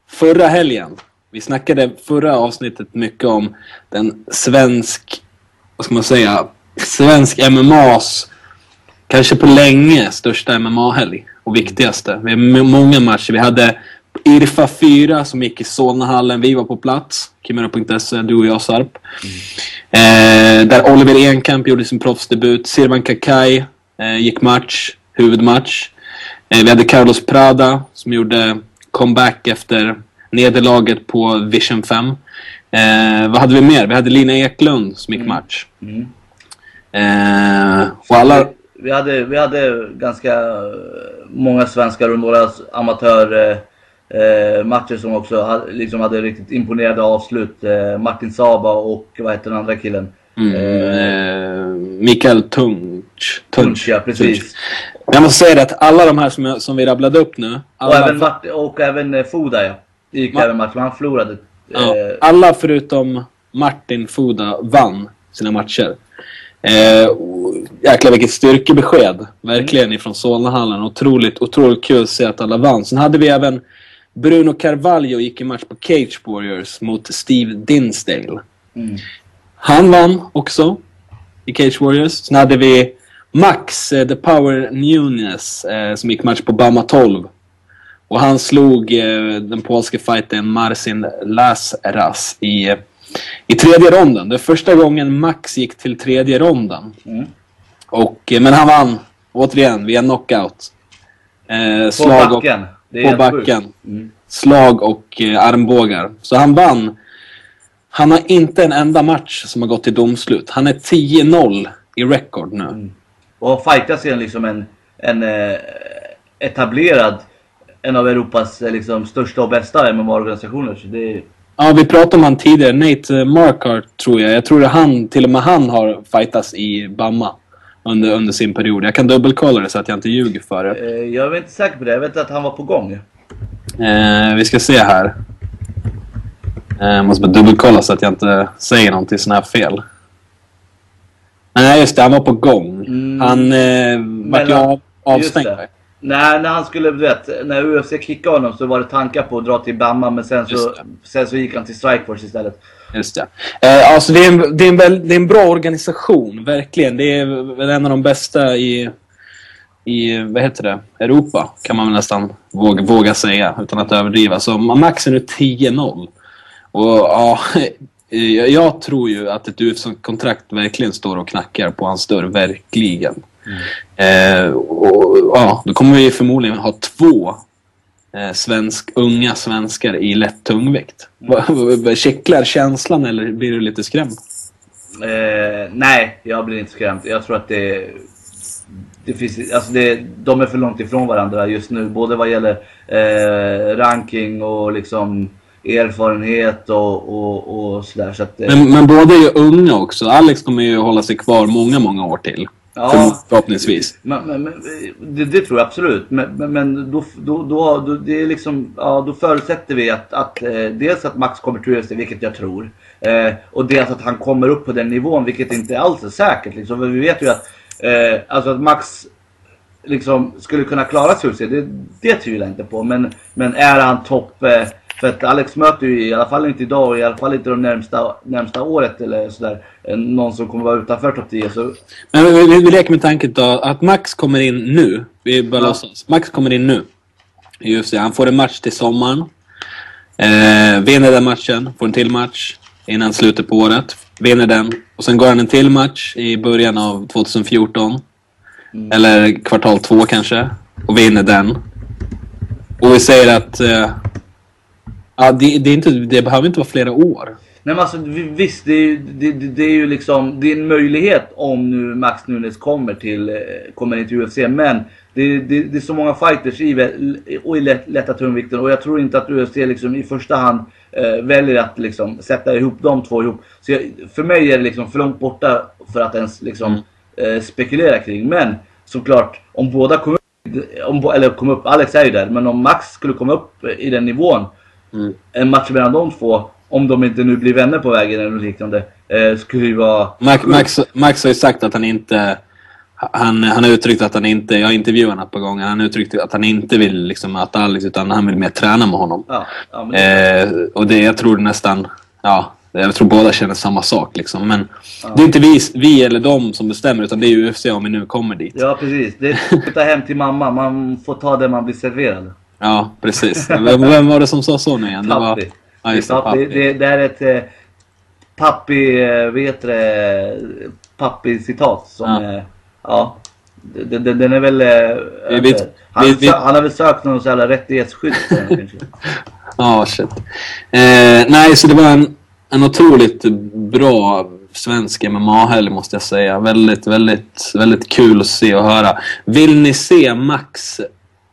[SPEAKER 2] Förra helgen, vi snackade förra avsnittet mycket om den svensk, vad ska man säga, svensk MMAs kanske på länge största MMA-helg och viktigaste. Vi har många matcher. Vi hade Irfa 4 som gick i Solnahallen. Vi var på plats. Kimura.se, du och jag Sarp. Eh, där Oliver Enkamp gjorde sin proffsdebut. Sirvan Kakai eh, gick match, huvudmatch. Eh, vi hade Carlos Prada som gjorde comeback efter nederlaget på Vision 5. Eh, vad hade vi mer? Vi hade Lina Eklund som gick match. Eh, och alla...
[SPEAKER 3] Vi hade, vi hade ganska eh, många svenskar och några amatörmatcher eh, matcher som också hade, liksom hade riktigt imponerande avslut. Eh, Martin Saba och vad heter den andra killen?
[SPEAKER 2] Mm,
[SPEAKER 3] Eh,
[SPEAKER 2] eh, Mikael Tunch.
[SPEAKER 3] Tunch, ja precis.
[SPEAKER 2] Men jag måste säga det att alla de här som, jag, som vi rabblade upp nu.
[SPEAKER 3] Och
[SPEAKER 2] Alla,
[SPEAKER 3] även, Martin, och även eh, Foda ja. Det gick
[SPEAKER 2] Ma-
[SPEAKER 3] även match, men han förlorade.
[SPEAKER 2] Ja,
[SPEAKER 3] Eh,
[SPEAKER 2] alla förutom Martin Foda vann sina matcher. Eh, jäklar vilket styrkebesked. Verkligen ifrån Solnahallen. Otroligt, otroligt kul att se att alla vann. Sen hade vi även Bruno Carvalho gick i match på Cage Warriors mot Steve Dinsdale.
[SPEAKER 3] Mm.
[SPEAKER 2] Han vann också i Cage Warriors. Sen hade vi Max, eh, The Power Nunes, eh, som gick match på Bama 12. Och han slog eh, den polske fightern Marcin Lazras i, i tredje ronden. Det är första gången Max gick till tredje ronden.
[SPEAKER 3] Mm.
[SPEAKER 2] Och, eh, men han vann, återigen, via knockout. Eh,
[SPEAKER 3] på
[SPEAKER 2] slag och,
[SPEAKER 3] backen. Är
[SPEAKER 2] på backen.
[SPEAKER 3] Mm.
[SPEAKER 2] Slag och eh, armbågar. Så han vann. Han har inte en enda match som har gått till domslut. Han är 10-0 i record nu.
[SPEAKER 3] Mm. Och fightas igen liksom en, en eh, etablerad, en av Europas eh, liksom, största och bästa MMA-organisationer. Det
[SPEAKER 2] Ja, vi pratade om han tidigare. Nate eh, Marquardt tror jag. Jag tror att han, till och med han har fightats i Bamma under, under sin period. Jag kan dubbelkolla det så att jag inte ljuger för det.
[SPEAKER 3] eh, jag är inte säker på det. Jag vet att han var på gång.
[SPEAKER 2] Eh, vi ska se här. Eh, måste bara dubbelkolla så att jag inte säger någonting sån här fel. Nej, just det. Han var på gång.
[SPEAKER 3] Mm.
[SPEAKER 2] Han eh, vart ju avstängd.
[SPEAKER 3] Nej, när han skulle, du vet, när UFC kickade honom så var det tankar på att dra till Bamma men sen så, sen så gick han till Strikeforce istället.
[SPEAKER 2] Just det. Eh, alltså det är, en, det, är en väl, det är en bra organisation, verkligen. Det är en av de bästa i, i vad heter det, Europa, kan man väl nästan våga, våga säga, utan att överdriva. Så Max är nu 10-0. Och ja, jag, (laughs) jag tror ju att ett UFC-kontrakt verkligen står och knackar på hans dörr, verkligen. Eh, och, ja, då kommer vi förmodligen ha två eh, svensk, unga svenskar i lätt tungvikt. Mm. Kittlar känslan eller blir du lite skrämd?
[SPEAKER 3] Eh, nej, jag blir inte skrämd. Jag tror att det, det finns, alltså det, de är för långt ifrån varandra just nu. Både vad gäller eh, ranking och liksom erfarenhet och, och, och sådär. Så att,
[SPEAKER 2] men, men båda är ju unga också. Alex kommer ju hålla sig kvar många, många år till. Ja, förhoppningsvis.
[SPEAKER 3] Men, men, men det, det, tror jag absolut. Men, men då, då, då, då, det är liksom, ja, då förutsätter vi att, att eh, dels att Max kommer till UFC, vilket jag tror. Eh, och dels att han kommer upp på den nivån, vilket inte alls är säkert. Liksom. Vi vet ju att, eh, alltså att Max liksom skulle kunna klara sig UFC, det, det tvivlar jag inte på. Men, men är han topp eh, för att Alex möter ju i alla fall inte idag och i alla fall inte de närmsta, närmsta året eller sådär. Någon som kommer vara utanför topp 10. Så...
[SPEAKER 2] Men vi, vi, vi leker med tanken då att Max kommer in nu. Vi bara ja. låtsas. Max kommer in nu. Just det, han får en match till sommaren. Eh, vinner den matchen, får en till match innan slutet på året. Vinner den. Och sen går han en till match i början av 2014. Mm. Eller kvartal två kanske. Och vinner den. Och vi säger att eh, Ja, det, det, är inte, det behöver inte vara flera år.
[SPEAKER 3] Nej men alltså visst, det är, det, det, är ju liksom det är en möjlighet om nu Max Nunes kommer till, eh, kommer in till UFC. Men det, det, det är så många fighters i, och i lätt, lätta tungvikten och jag tror inte att UFC liksom i första hand eh, väljer att liksom sätta ihop de två ihop. Så jag, för mig är det liksom för långt borta för att ens liksom mm. eh, spekulera kring. Men såklart, om båda kommer upp, om, eller kom upp, Alex är ju där, men om Max skulle komma upp i den nivån Mm. En match mellan de två, om de inte nu blir vänner på vägen eller något liknande, eh, skulle ju vara...
[SPEAKER 2] Max, Max, Max har ju sagt att han inte... Han, han har uttryckt att han inte, jag har intervjuat honom ett par gånger, han har uttryckt att han inte vill liksom möta Alex utan han vill mer träna med honom. Ja, ja, det... eh, och det jag tror nästan, ja, jag tror båda känner samma sak liksom. Men ja. det är inte vi, vi eller de som bestämmer utan det är UFC om vi nu kommer dit.
[SPEAKER 3] Ja precis, det är att ta hem till mamma, man får ta det man blir serverad.
[SPEAKER 2] Ja, precis. Vem, vem var det som sa så nu igen?
[SPEAKER 3] Det var... Ja, just det, pappi. Det, det, är ett eh, pappi, eh, vet det, pappi-citat som ja. Eh, ja. Den, den, den är väl... Eh, vi, han, vi, vi, han har väl sökt någon sån här rättighetsskydd (laughs)
[SPEAKER 2] Ja, oh, shit. Eh, nej, så det var en, en otroligt bra svensk MMA-helg måste jag säga. Väldigt, väldigt, väldigt kul att se och höra. Vill ni se Max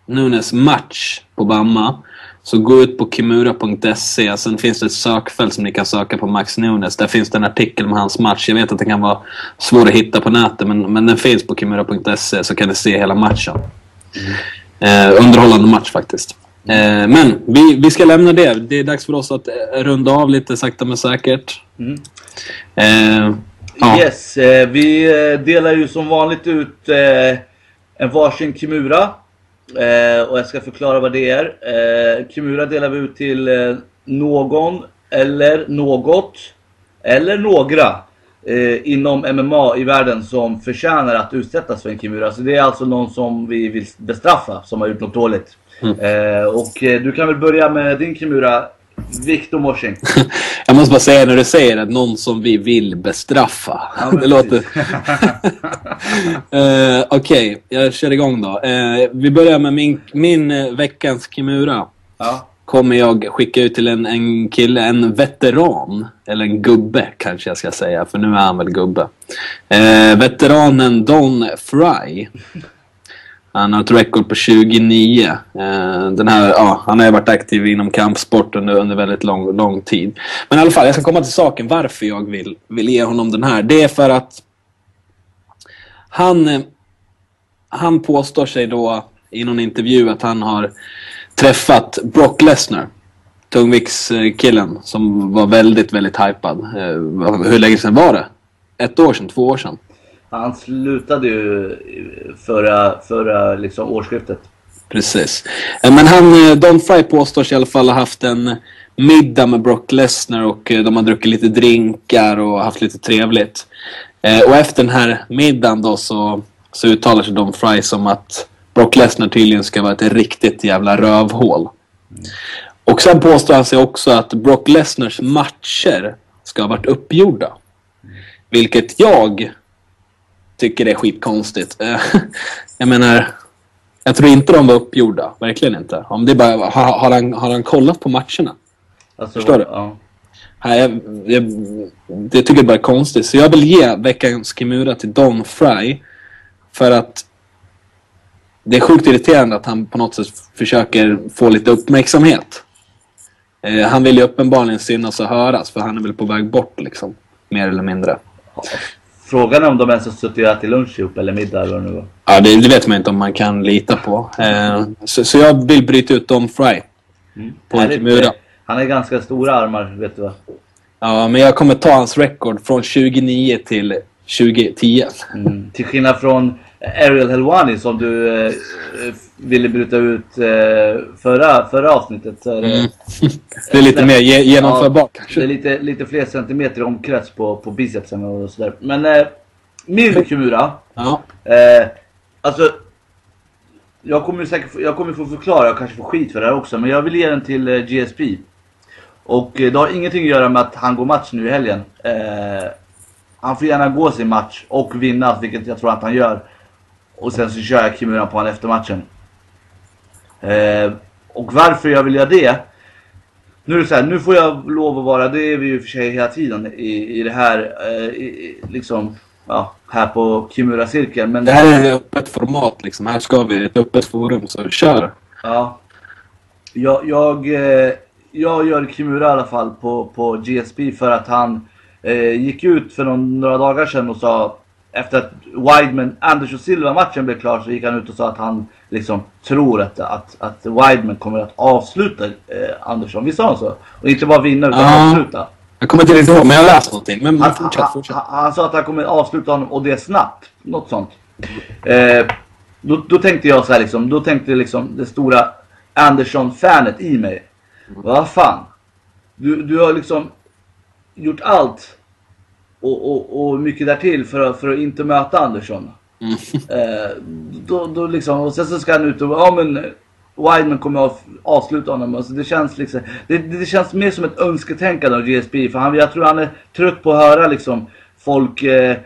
[SPEAKER 2] Nunes match på Bamma. Så gå ut på kimura.se. Sen finns det ett sökfält som ni kan söka på Max Nunes. Där finns det en artikel med hans match. Jag vet att den kan vara svår att hitta på nätet men, men den finns på kimura.se så kan ni se hela matchen. Mm. Eh, underhållande match faktiskt. Eh, men vi, vi ska lämna det. Det är dags för oss att eh, runda av lite sakta men säkert. Mm.
[SPEAKER 3] Eh, ja. Yes, eh, vi eh, delar ju som vanligt ut en varsin Kimura Eh, och jag ska förklara vad det är. Eh, Kimura delar vi ut till eh, någon eller något eller några eh, inom MMA i världen som förtjänar att utsättas för en Kimura. Så det är alltså någon som vi vill bestraffa som har gjort något dåligt. Mm. Eh, och eh, du kan väl börja med din Kimura Victor Morsing. (laughs)
[SPEAKER 2] jag måste bara säga när du säger att någon som vi vill bestraffa. Ja, (laughs) det låter... uh, (laughs) Okej, okay, jag kör igång då. Uh, vi börjar med min, min uh, veckans Kimura. Ja. Kommer jag skicka ut till en, en kille, en veteran. Eller en gubbe kanske jag ska säga, för nu är han väl gubbe. veteranen Don Fry. Han har ett rekord på 29. Eh, den här, ja, han har ju varit aktiv inom kampsport under, under väldigt lång, lång tid. Men i alla fall, jag ska komma till saken varför jag vill, vill ge honom den här. Det är för att han, eh, han påstår sig då i någon intervju att han har träffat Brock Lesnar. Tungviktskillen som var väldigt, väldigt hypad. Eh, hur länge sedan var det? Ett år sedan? Två år sedan?
[SPEAKER 3] Han slutade ju förra, förra liksom årsskiftet.
[SPEAKER 2] Precis. Eh, Men han, eh, Don Fry påstås i alla fall ha haft en middag med Brock Lesnar och eh, de har druckit lite drinkar och haft lite trevligt. Och efter den här middagen då så, så uttalar sig Don Fry som att Brock Lesnar tydligen ska vara ett riktigt jävla rövhål. Och sen påstår han sig också att Brock Lesnars matcher ska ha varit uppgjorda. Vilket jag tycker är skitkonstigt. Eh, (laughs) Jag menar, jag tror inte de var uppgjorda. Verkligen inte. Om det bara, har, har, han, har han kollat på matcherna?
[SPEAKER 3] Alltså,
[SPEAKER 2] Förstår du?
[SPEAKER 3] Ja.
[SPEAKER 2] Nej, jag, jag, det tycker jag bara är konstigt. Så jag vill ge veckans Kimura till Don Fry. För att det är sjukt irriterande att han på något sätt försöker få lite uppmärksamhet. Eh, han vill ju uppenbarligen synas och höras för han är väl på väg bort liksom. Mer eller mindre.
[SPEAKER 3] Frågan är om de ens har suttit och ätit lunch ihop eller middag eller vad det nu var.
[SPEAKER 2] Ja, det, det vet man inte om man kan lita på. Eh, så, så jag vill bryta ut Don Fry. På en
[SPEAKER 3] Härligt.
[SPEAKER 2] Kimura.
[SPEAKER 3] Han har ganska stora armar, vet du vad?
[SPEAKER 2] Ja, men jag kommer ta hans rekord från 2009 till 2010.
[SPEAKER 3] Mm. Till skillnad från Ariel Helwani som du eh, eh, ville bryta ut eh, förra, förra avsnittet. Så är det,
[SPEAKER 2] Mm. (laughs) Det är lite mer ge- genomförbart
[SPEAKER 3] Ja,
[SPEAKER 2] kanske.
[SPEAKER 3] Det är lite, lite fler centimeter omkrets på, på bicepsen och sådär. Men eh, min Kimura.
[SPEAKER 2] Ja.
[SPEAKER 3] Eh, alltså. Jag kommer säkert jag kommer få förklara, jag kanske får skit för det här också. Men jag vill ge den till eh, GSP. Och eh, det har ingenting att göra med att han går match nu i helgen. Eh, han får gärna gå sin match och vinna, vilket jag tror att han gör. Och sen så kör jag Kimura på honom efter matchen. Eh, och varför jag vill göra det. Nu är det så här, nu får jag lov att vara, det är vi ju för sig hela tiden i, i det här, eh, i, liksom, ja, här på Kimura-cirkeln. Men
[SPEAKER 2] Det här är ett öppet format liksom. Här ska vi, ett öppet forum, så kör.
[SPEAKER 3] Ja. Jag, jag, eh, jag gör Kimura i alla fall på, på GSP för att han eh, gick ut för någon, några dagar sedan och sa efter att Wideman, Anders och Silva-matchen blev klar så gick han ut och sa att han liksom tror att, att, att Wideman kommer att avsluta eh, Andersson. Visst sa han så? Och inte bara vinna utan
[SPEAKER 2] Ja.
[SPEAKER 3] avsluta.
[SPEAKER 2] Jag kommer inte ihåg, men jag har läst någonting. Men
[SPEAKER 3] Han,
[SPEAKER 2] fortsätt, fortsätt.
[SPEAKER 3] han, han sa att han kommer avsluta honom och det snabbt. Något sånt. Eh, då, då tänkte jag så här liksom, då tänkte liksom det stora Andersson-fanet i mig. Vad fan. Du, du har liksom gjort allt och, och, och mycket därtill för att, för att inte möta Andersson. Eh, då, då liksom, och sen så ska han ut och ja men Wideman kommer att avsluta honom. Alltså det, känns liksom, det, det känns mer som ett önsketänkande av GSP. För han, jag tror han är trött på att höra liksom, folk eh,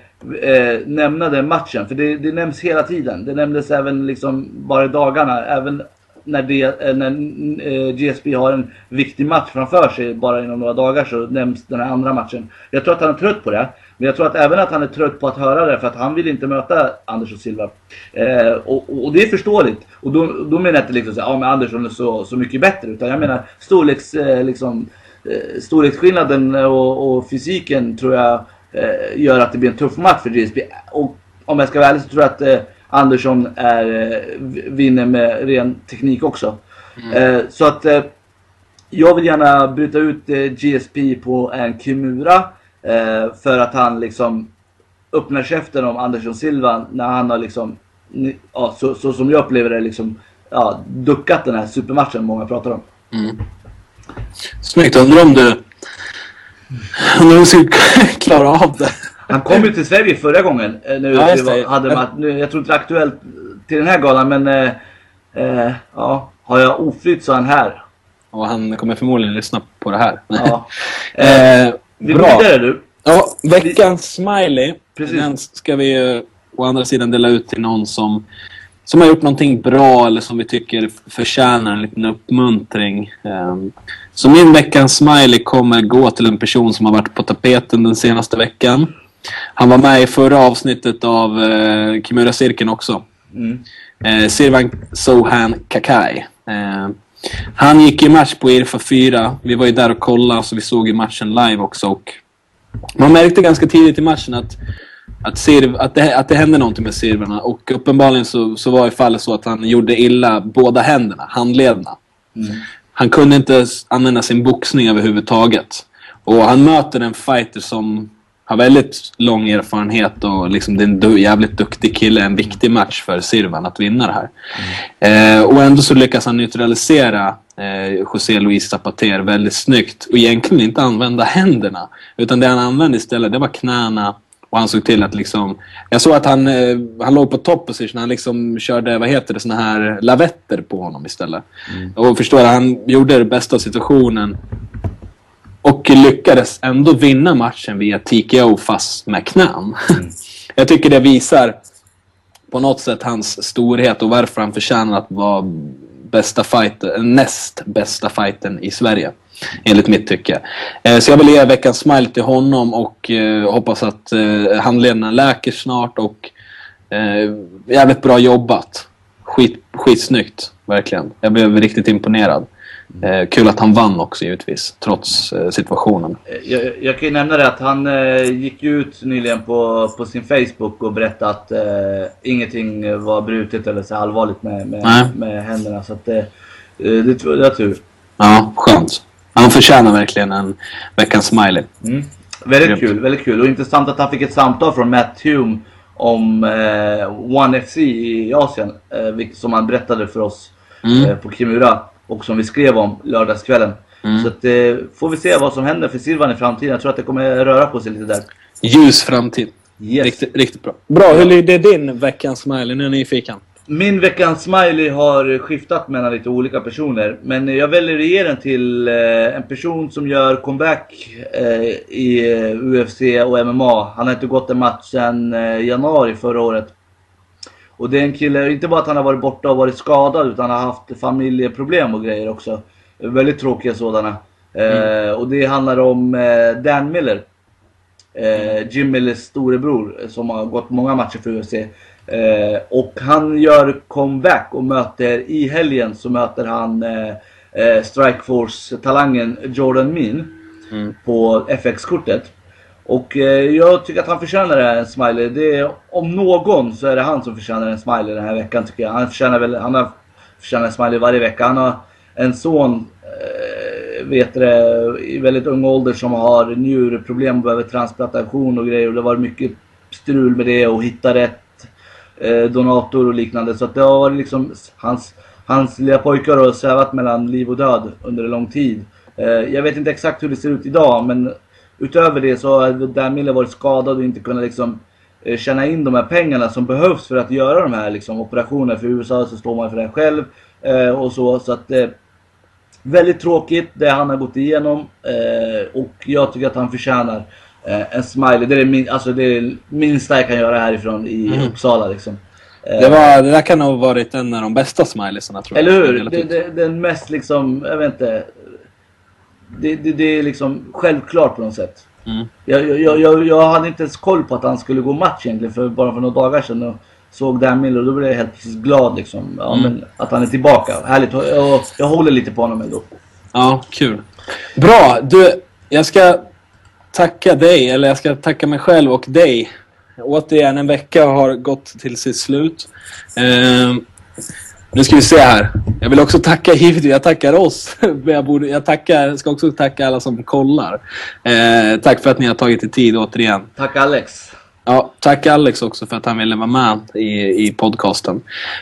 [SPEAKER 3] eh, nämna den matchen. För det, det nämns hela tiden. Det nämndes även liksom, bara i dagarna. Även när, det, eh, när eh, GSP har en viktig match framför sig bara inom några dagar så nämns den här andra matchen. Jag tror att han är trött på det. Men jag tror att även att han är trött på att höra det för att han vill inte möta Anders och Silva. Eh, och, och det är förståeligt. Och då, då menar jag inte liksom så, ja men Andersson är så, så mycket bättre. Utan jag menar storleks, eh, liksom, eh, storleksskillnaden och, och fysiken tror jag eh, gör att det blir en tuff match för GSP. Och om jag ska vara ärlig så tror jag att eh, Andersson är, eh, vinner med ren teknik också. Eh, så att eh, jag vill gärna bryta ut eh, GSP på en Kimura. Eh, för att han liksom öppnar käften om Andersson Silva när han har liksom, ja, så, så som jag upplever det, liksom, ja, duckat den här supermatchen många pratar om.
[SPEAKER 2] Snyggt. Undrar om du... Undrar om du skulle (laughs) klara av det.
[SPEAKER 3] Han kom ju till Sverige förra gången. eh, Nu,
[SPEAKER 2] Ja,
[SPEAKER 3] var, hade man, nu, jag tror inte det är aktuellt till den här galan men eh, eh, ja, har jag oflyt så är han här.
[SPEAKER 2] Och han kommer förmodligen lyssna på det här.
[SPEAKER 3] Ja. (laughs)
[SPEAKER 2] eh,
[SPEAKER 3] Vi går
[SPEAKER 2] bra.
[SPEAKER 3] vidare du.
[SPEAKER 2] Ja, veckans smiley.
[SPEAKER 3] Precis.
[SPEAKER 2] Den ska vi å andra sidan dela ut till någon som, som har gjort någonting bra eller som vi tycker förtjänar en liten uppmuntring. Ehm, Så min veckans smiley kommer gå till en person som har varit på tapeten den senaste veckan. Han var med i förra avsnittet av eh, Kimura-cirkeln också.
[SPEAKER 3] Mm.
[SPEAKER 2] Eh, Sirvan Sohan Kakai. Eh, han gick i match på Irfa 4. Vi var ju där och kollade så vi såg ju matchen live också. Och man märkte ganska tidigt i matchen att, att, Sirv, att, det, att det hände någonting med Sirvarna. Och uppenbarligen så, så var i fallet så att han gjorde illa båda händerna, handlederna. Han kunde inte använda sin boxning överhuvudtaget. Och han möter en fighter som har väldigt lång erfarenhet och liksom det är en du- jävligt duktig kille. En viktig match för Sirvan att vinna det här. Eh, och ändå så lyckas han neutralisera eh, José Luis Zapater väldigt snyggt och egentligen inte använda händerna. Utan det han använde istället det var knäna och han såg till att liksom... Jag såg att han, eh, han låg på top position. Han liksom körde, vad heter det, såna här lavetter på honom istället. Och förstår du, han gjorde det bästa av situationen. Och lyckades ändå vinna matchen via TKO fast med knän. (laughs) Jag tycker det visar på något sätt hans storhet och varför han förtjänar att vara bästa fight, näst bästa fighten i Sverige. Enligt mitt tycke. Eh, Så jag vill ge veckans smile till honom och eh, hoppas att eh, handlederna läker snart och jävligt bra jobbat. Skit, skitsnyggt, verkligen. Jag blev riktigt imponerad. Eh, kul att han vann också givetvis, trots eh, situationen.
[SPEAKER 3] Jag, jag kan ju nämna det att han eh, gick ut nyligen på, på sin Facebook och berättade att eh, ingenting var brutet eller så allvarligt med, med, med händerna. Så att, eh, det, tror- var tur.
[SPEAKER 2] Ja, skönt. Han förtjänar verkligen en veckans smiley.
[SPEAKER 3] Mm. Väldigt
[SPEAKER 2] Grymt.
[SPEAKER 3] kul, väldigt kul. Och intressant att han fick ett samtal från Matt Hume om eh, One FC i Asien. Eh, som han berättade för oss
[SPEAKER 2] Mm.
[SPEAKER 3] eh, på Kimura. Och som vi skrev om lördagskvällen.
[SPEAKER 2] Mm.
[SPEAKER 3] Så att, eh, får vi se vad som händer för Silvan i framtiden. Jag tror att det kommer röra på sig lite där.
[SPEAKER 2] Ljus framtid.
[SPEAKER 3] Yes.
[SPEAKER 2] Riktigt, riktigt bra. Bra, hur lyder din veckans smiley? Nu är jag nyfiken.
[SPEAKER 3] Min veckans smiley har skiftat mellan lite olika personer. Men jag väljer att ge den till eh, en person som gör comeback eh, i UFC och MMA. Han har inte gått en match sedan eh, januari förra året. Och det är en kille, inte bara att han har varit borta och varit skadad utan han har haft familjeproblem och grejer också. Väldigt tråkiga sådana. Eh, och det handlar om eh, Dan Miller. Eh, Jim Millers storebror eh, som har gått många matcher för UFC. Eh, och han gör comeback och möter i helgen så möter han eh, eh, Strikeforce-talangen Jordan Min
[SPEAKER 2] Mm.
[SPEAKER 3] på FX-kortet. Och eh, jag tycker att han förtjänar en smiley. Det är, om någon så är det han som förtjänar en smiley den här veckan tycker jag. Han förtjänar väl, han har förtjänar en smiley varje vecka. Han har en son, eh, vet det, i väldigt ung ålder som har njurproblem och behöver transplantation och grejer. Och det har varit mycket strul med det och hitta rätt eh, donator och liknande. Så att det har varit liksom hans, hans lilla pojkar har svävat mellan liv och död under en lång tid. Jag vet inte exakt hur det ser ut idag men utöver det så har Dan Miller varit skadad och inte kunnat liksom eh, tjäna in de här pengarna som behövs för att göra de här liksom, operationerna. För i USA så står man för det själv eh, och så. så att, eh, väldigt tråkigt det han har gått igenom eh, och jag tycker att han förtjänar en smiley. Det är min, alltså, det är minsta jag kan göra härifrån i Uppsala liksom.
[SPEAKER 2] Det, var, det där kan ha varit en av de bästa smileysarna tror
[SPEAKER 3] eller
[SPEAKER 2] jag.
[SPEAKER 3] hur? Det,
[SPEAKER 2] tiden.
[SPEAKER 3] det, den mest liksom, jag vet inte. Det, det, det är liksom självklart på något sätt.
[SPEAKER 2] Mm.
[SPEAKER 3] Jag, jag, jag, jag hade inte ens koll på att han skulle gå match egentligen för bara för några dagar sedan. Och såg Dan Miller och då blev jag helt plötsligt glad liksom. Ja,
[SPEAKER 2] Mm.
[SPEAKER 3] men att han är tillbaka. Härligt. Jag, jag håller lite på honom ändå.
[SPEAKER 2] Ja, kul. Bra, du, jag ska tacka dig, eller jag ska tacka mig själv och dig. Återigen, en vecka har gått till sitt slut. Ehm, nu ska vi se här. Jag vill också tacka, (laughs) givetvis, jag tackar oss. (laughs) Men jag, borde, jag tackar, ska också tacka alla som kollar. Eh, tack för att ni har tagit er tid återigen.
[SPEAKER 3] Tack Alex.
[SPEAKER 2] Ja, tack Alex också för att han ville vara med i, i podcasten.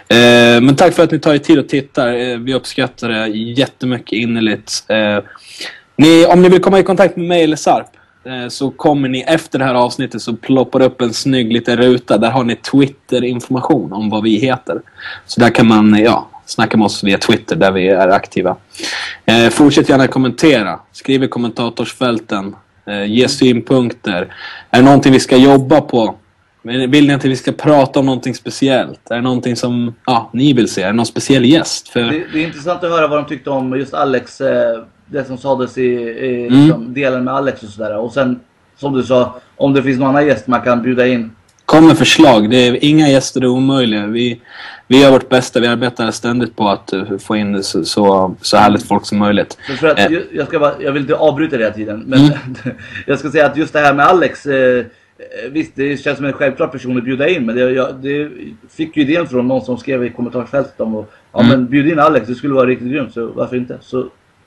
[SPEAKER 2] Eh, men tack för att ni tar er tid och tittar. Eh, vi uppskattar det jättemycket innerligt. Eh, ni, om ni vill komma i kontakt med mig eller Sarp Eh, så kommer ni efter det här avsnittet så ploppar upp en snygg liten ruta. Där har ni Twitter-information om vad vi heter. Så där kan man ja, snacka med oss via Twitter där vi är aktiva. Eh, fortsätt gärna kommentera. Skriv i kommentatorsfälten. Eh, ge synpunkter. Är det någonting vi ska jobba på? Vill ni att vi ska prata om någonting speciellt? Är det någonting som ja, ni vill se? Är det någon speciell gäst? För,
[SPEAKER 3] Det, det är intressant att höra vad de tyckte om just Alex. Eh, det som sades i, i
[SPEAKER 2] Mm.
[SPEAKER 3] liksom, delen med Alex och sådär. Och sen som du sa, om det finns någon annan gäst man kan bjuda in.
[SPEAKER 2] Kom med förslag. Det är, inga gäster är omöjliga. Vi, vi gör vårt bästa. Vi arbetar ständigt på att eh, få in så, så, så härligt folk som möjligt.
[SPEAKER 3] För, för att,
[SPEAKER 2] Eh.
[SPEAKER 3] jag, jag, ska bara, jag vill inte avbryta det hela tiden. Men
[SPEAKER 2] Mm. (laughs)
[SPEAKER 3] jag ska säga att just det här med Alex. Eh, eh, visst, det känns som en självklar person att bjuda in. Men det, jag, det fick ju idén från någon som skrev i kommentarsfältet om att ja,
[SPEAKER 2] Mm.
[SPEAKER 3] men bjud in Alex, det skulle vara riktigt grymt. Så varför inte? Så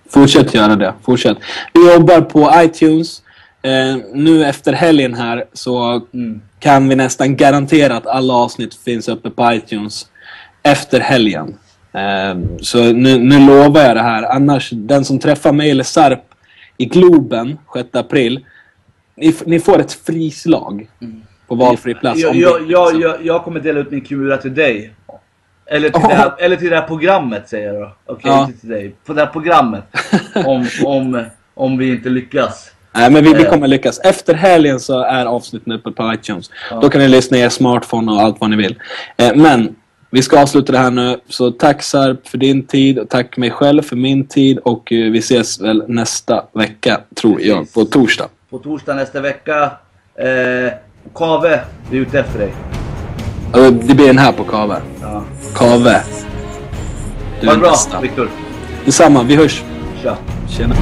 [SPEAKER 2] Fortsätt göra det. Fortsätt. Vi jobbar på iTunes. Eh, nu efter helgen här så
[SPEAKER 3] Mm.
[SPEAKER 2] kan vi nästan garantera att alla avsnitt finns uppe på iTunes efter helgen. Eh, så nu, nu lovar jag det här. Annars, den som träffar mig eller Sarp i Globen 6 april. Ni, ni får ett frislag på valfri plats.
[SPEAKER 3] Jag, jag,
[SPEAKER 2] det-
[SPEAKER 3] jag, jag, kommer dela ut min Kimura till dig. Eller till, det här, eller till det här programmet säger jag då. Okej,
[SPEAKER 2] Ja.
[SPEAKER 3] inte till dig. På det här programmet. (laughs) om, om, om vi inte lyckas.
[SPEAKER 2] Nej, men vi, vi
[SPEAKER 3] Eh.
[SPEAKER 2] kommer lyckas. Efter helgen så är avsnitten uppe på iTunes.
[SPEAKER 3] Ja.
[SPEAKER 2] Då kan ni lyssna i er smartphone och allt vad ni vill. Eh, men vi ska avsluta det här nu. Så tack Sarp för din tid och tack mig själv för min tid. Och eh, vi ses väl nästa vecka, tror jag,
[SPEAKER 3] Precis.
[SPEAKER 2] på torsdag.
[SPEAKER 3] På torsdag nästa vecka. Eh, Kave, vi är ute efter dig.
[SPEAKER 2] Det blir den här på Kave.
[SPEAKER 3] Ja.
[SPEAKER 2] Kave. Du
[SPEAKER 3] Ha
[SPEAKER 2] är
[SPEAKER 3] det bra. Viktor.
[SPEAKER 2] Detsamma, vi hörs.
[SPEAKER 3] Tja.
[SPEAKER 2] Tjena.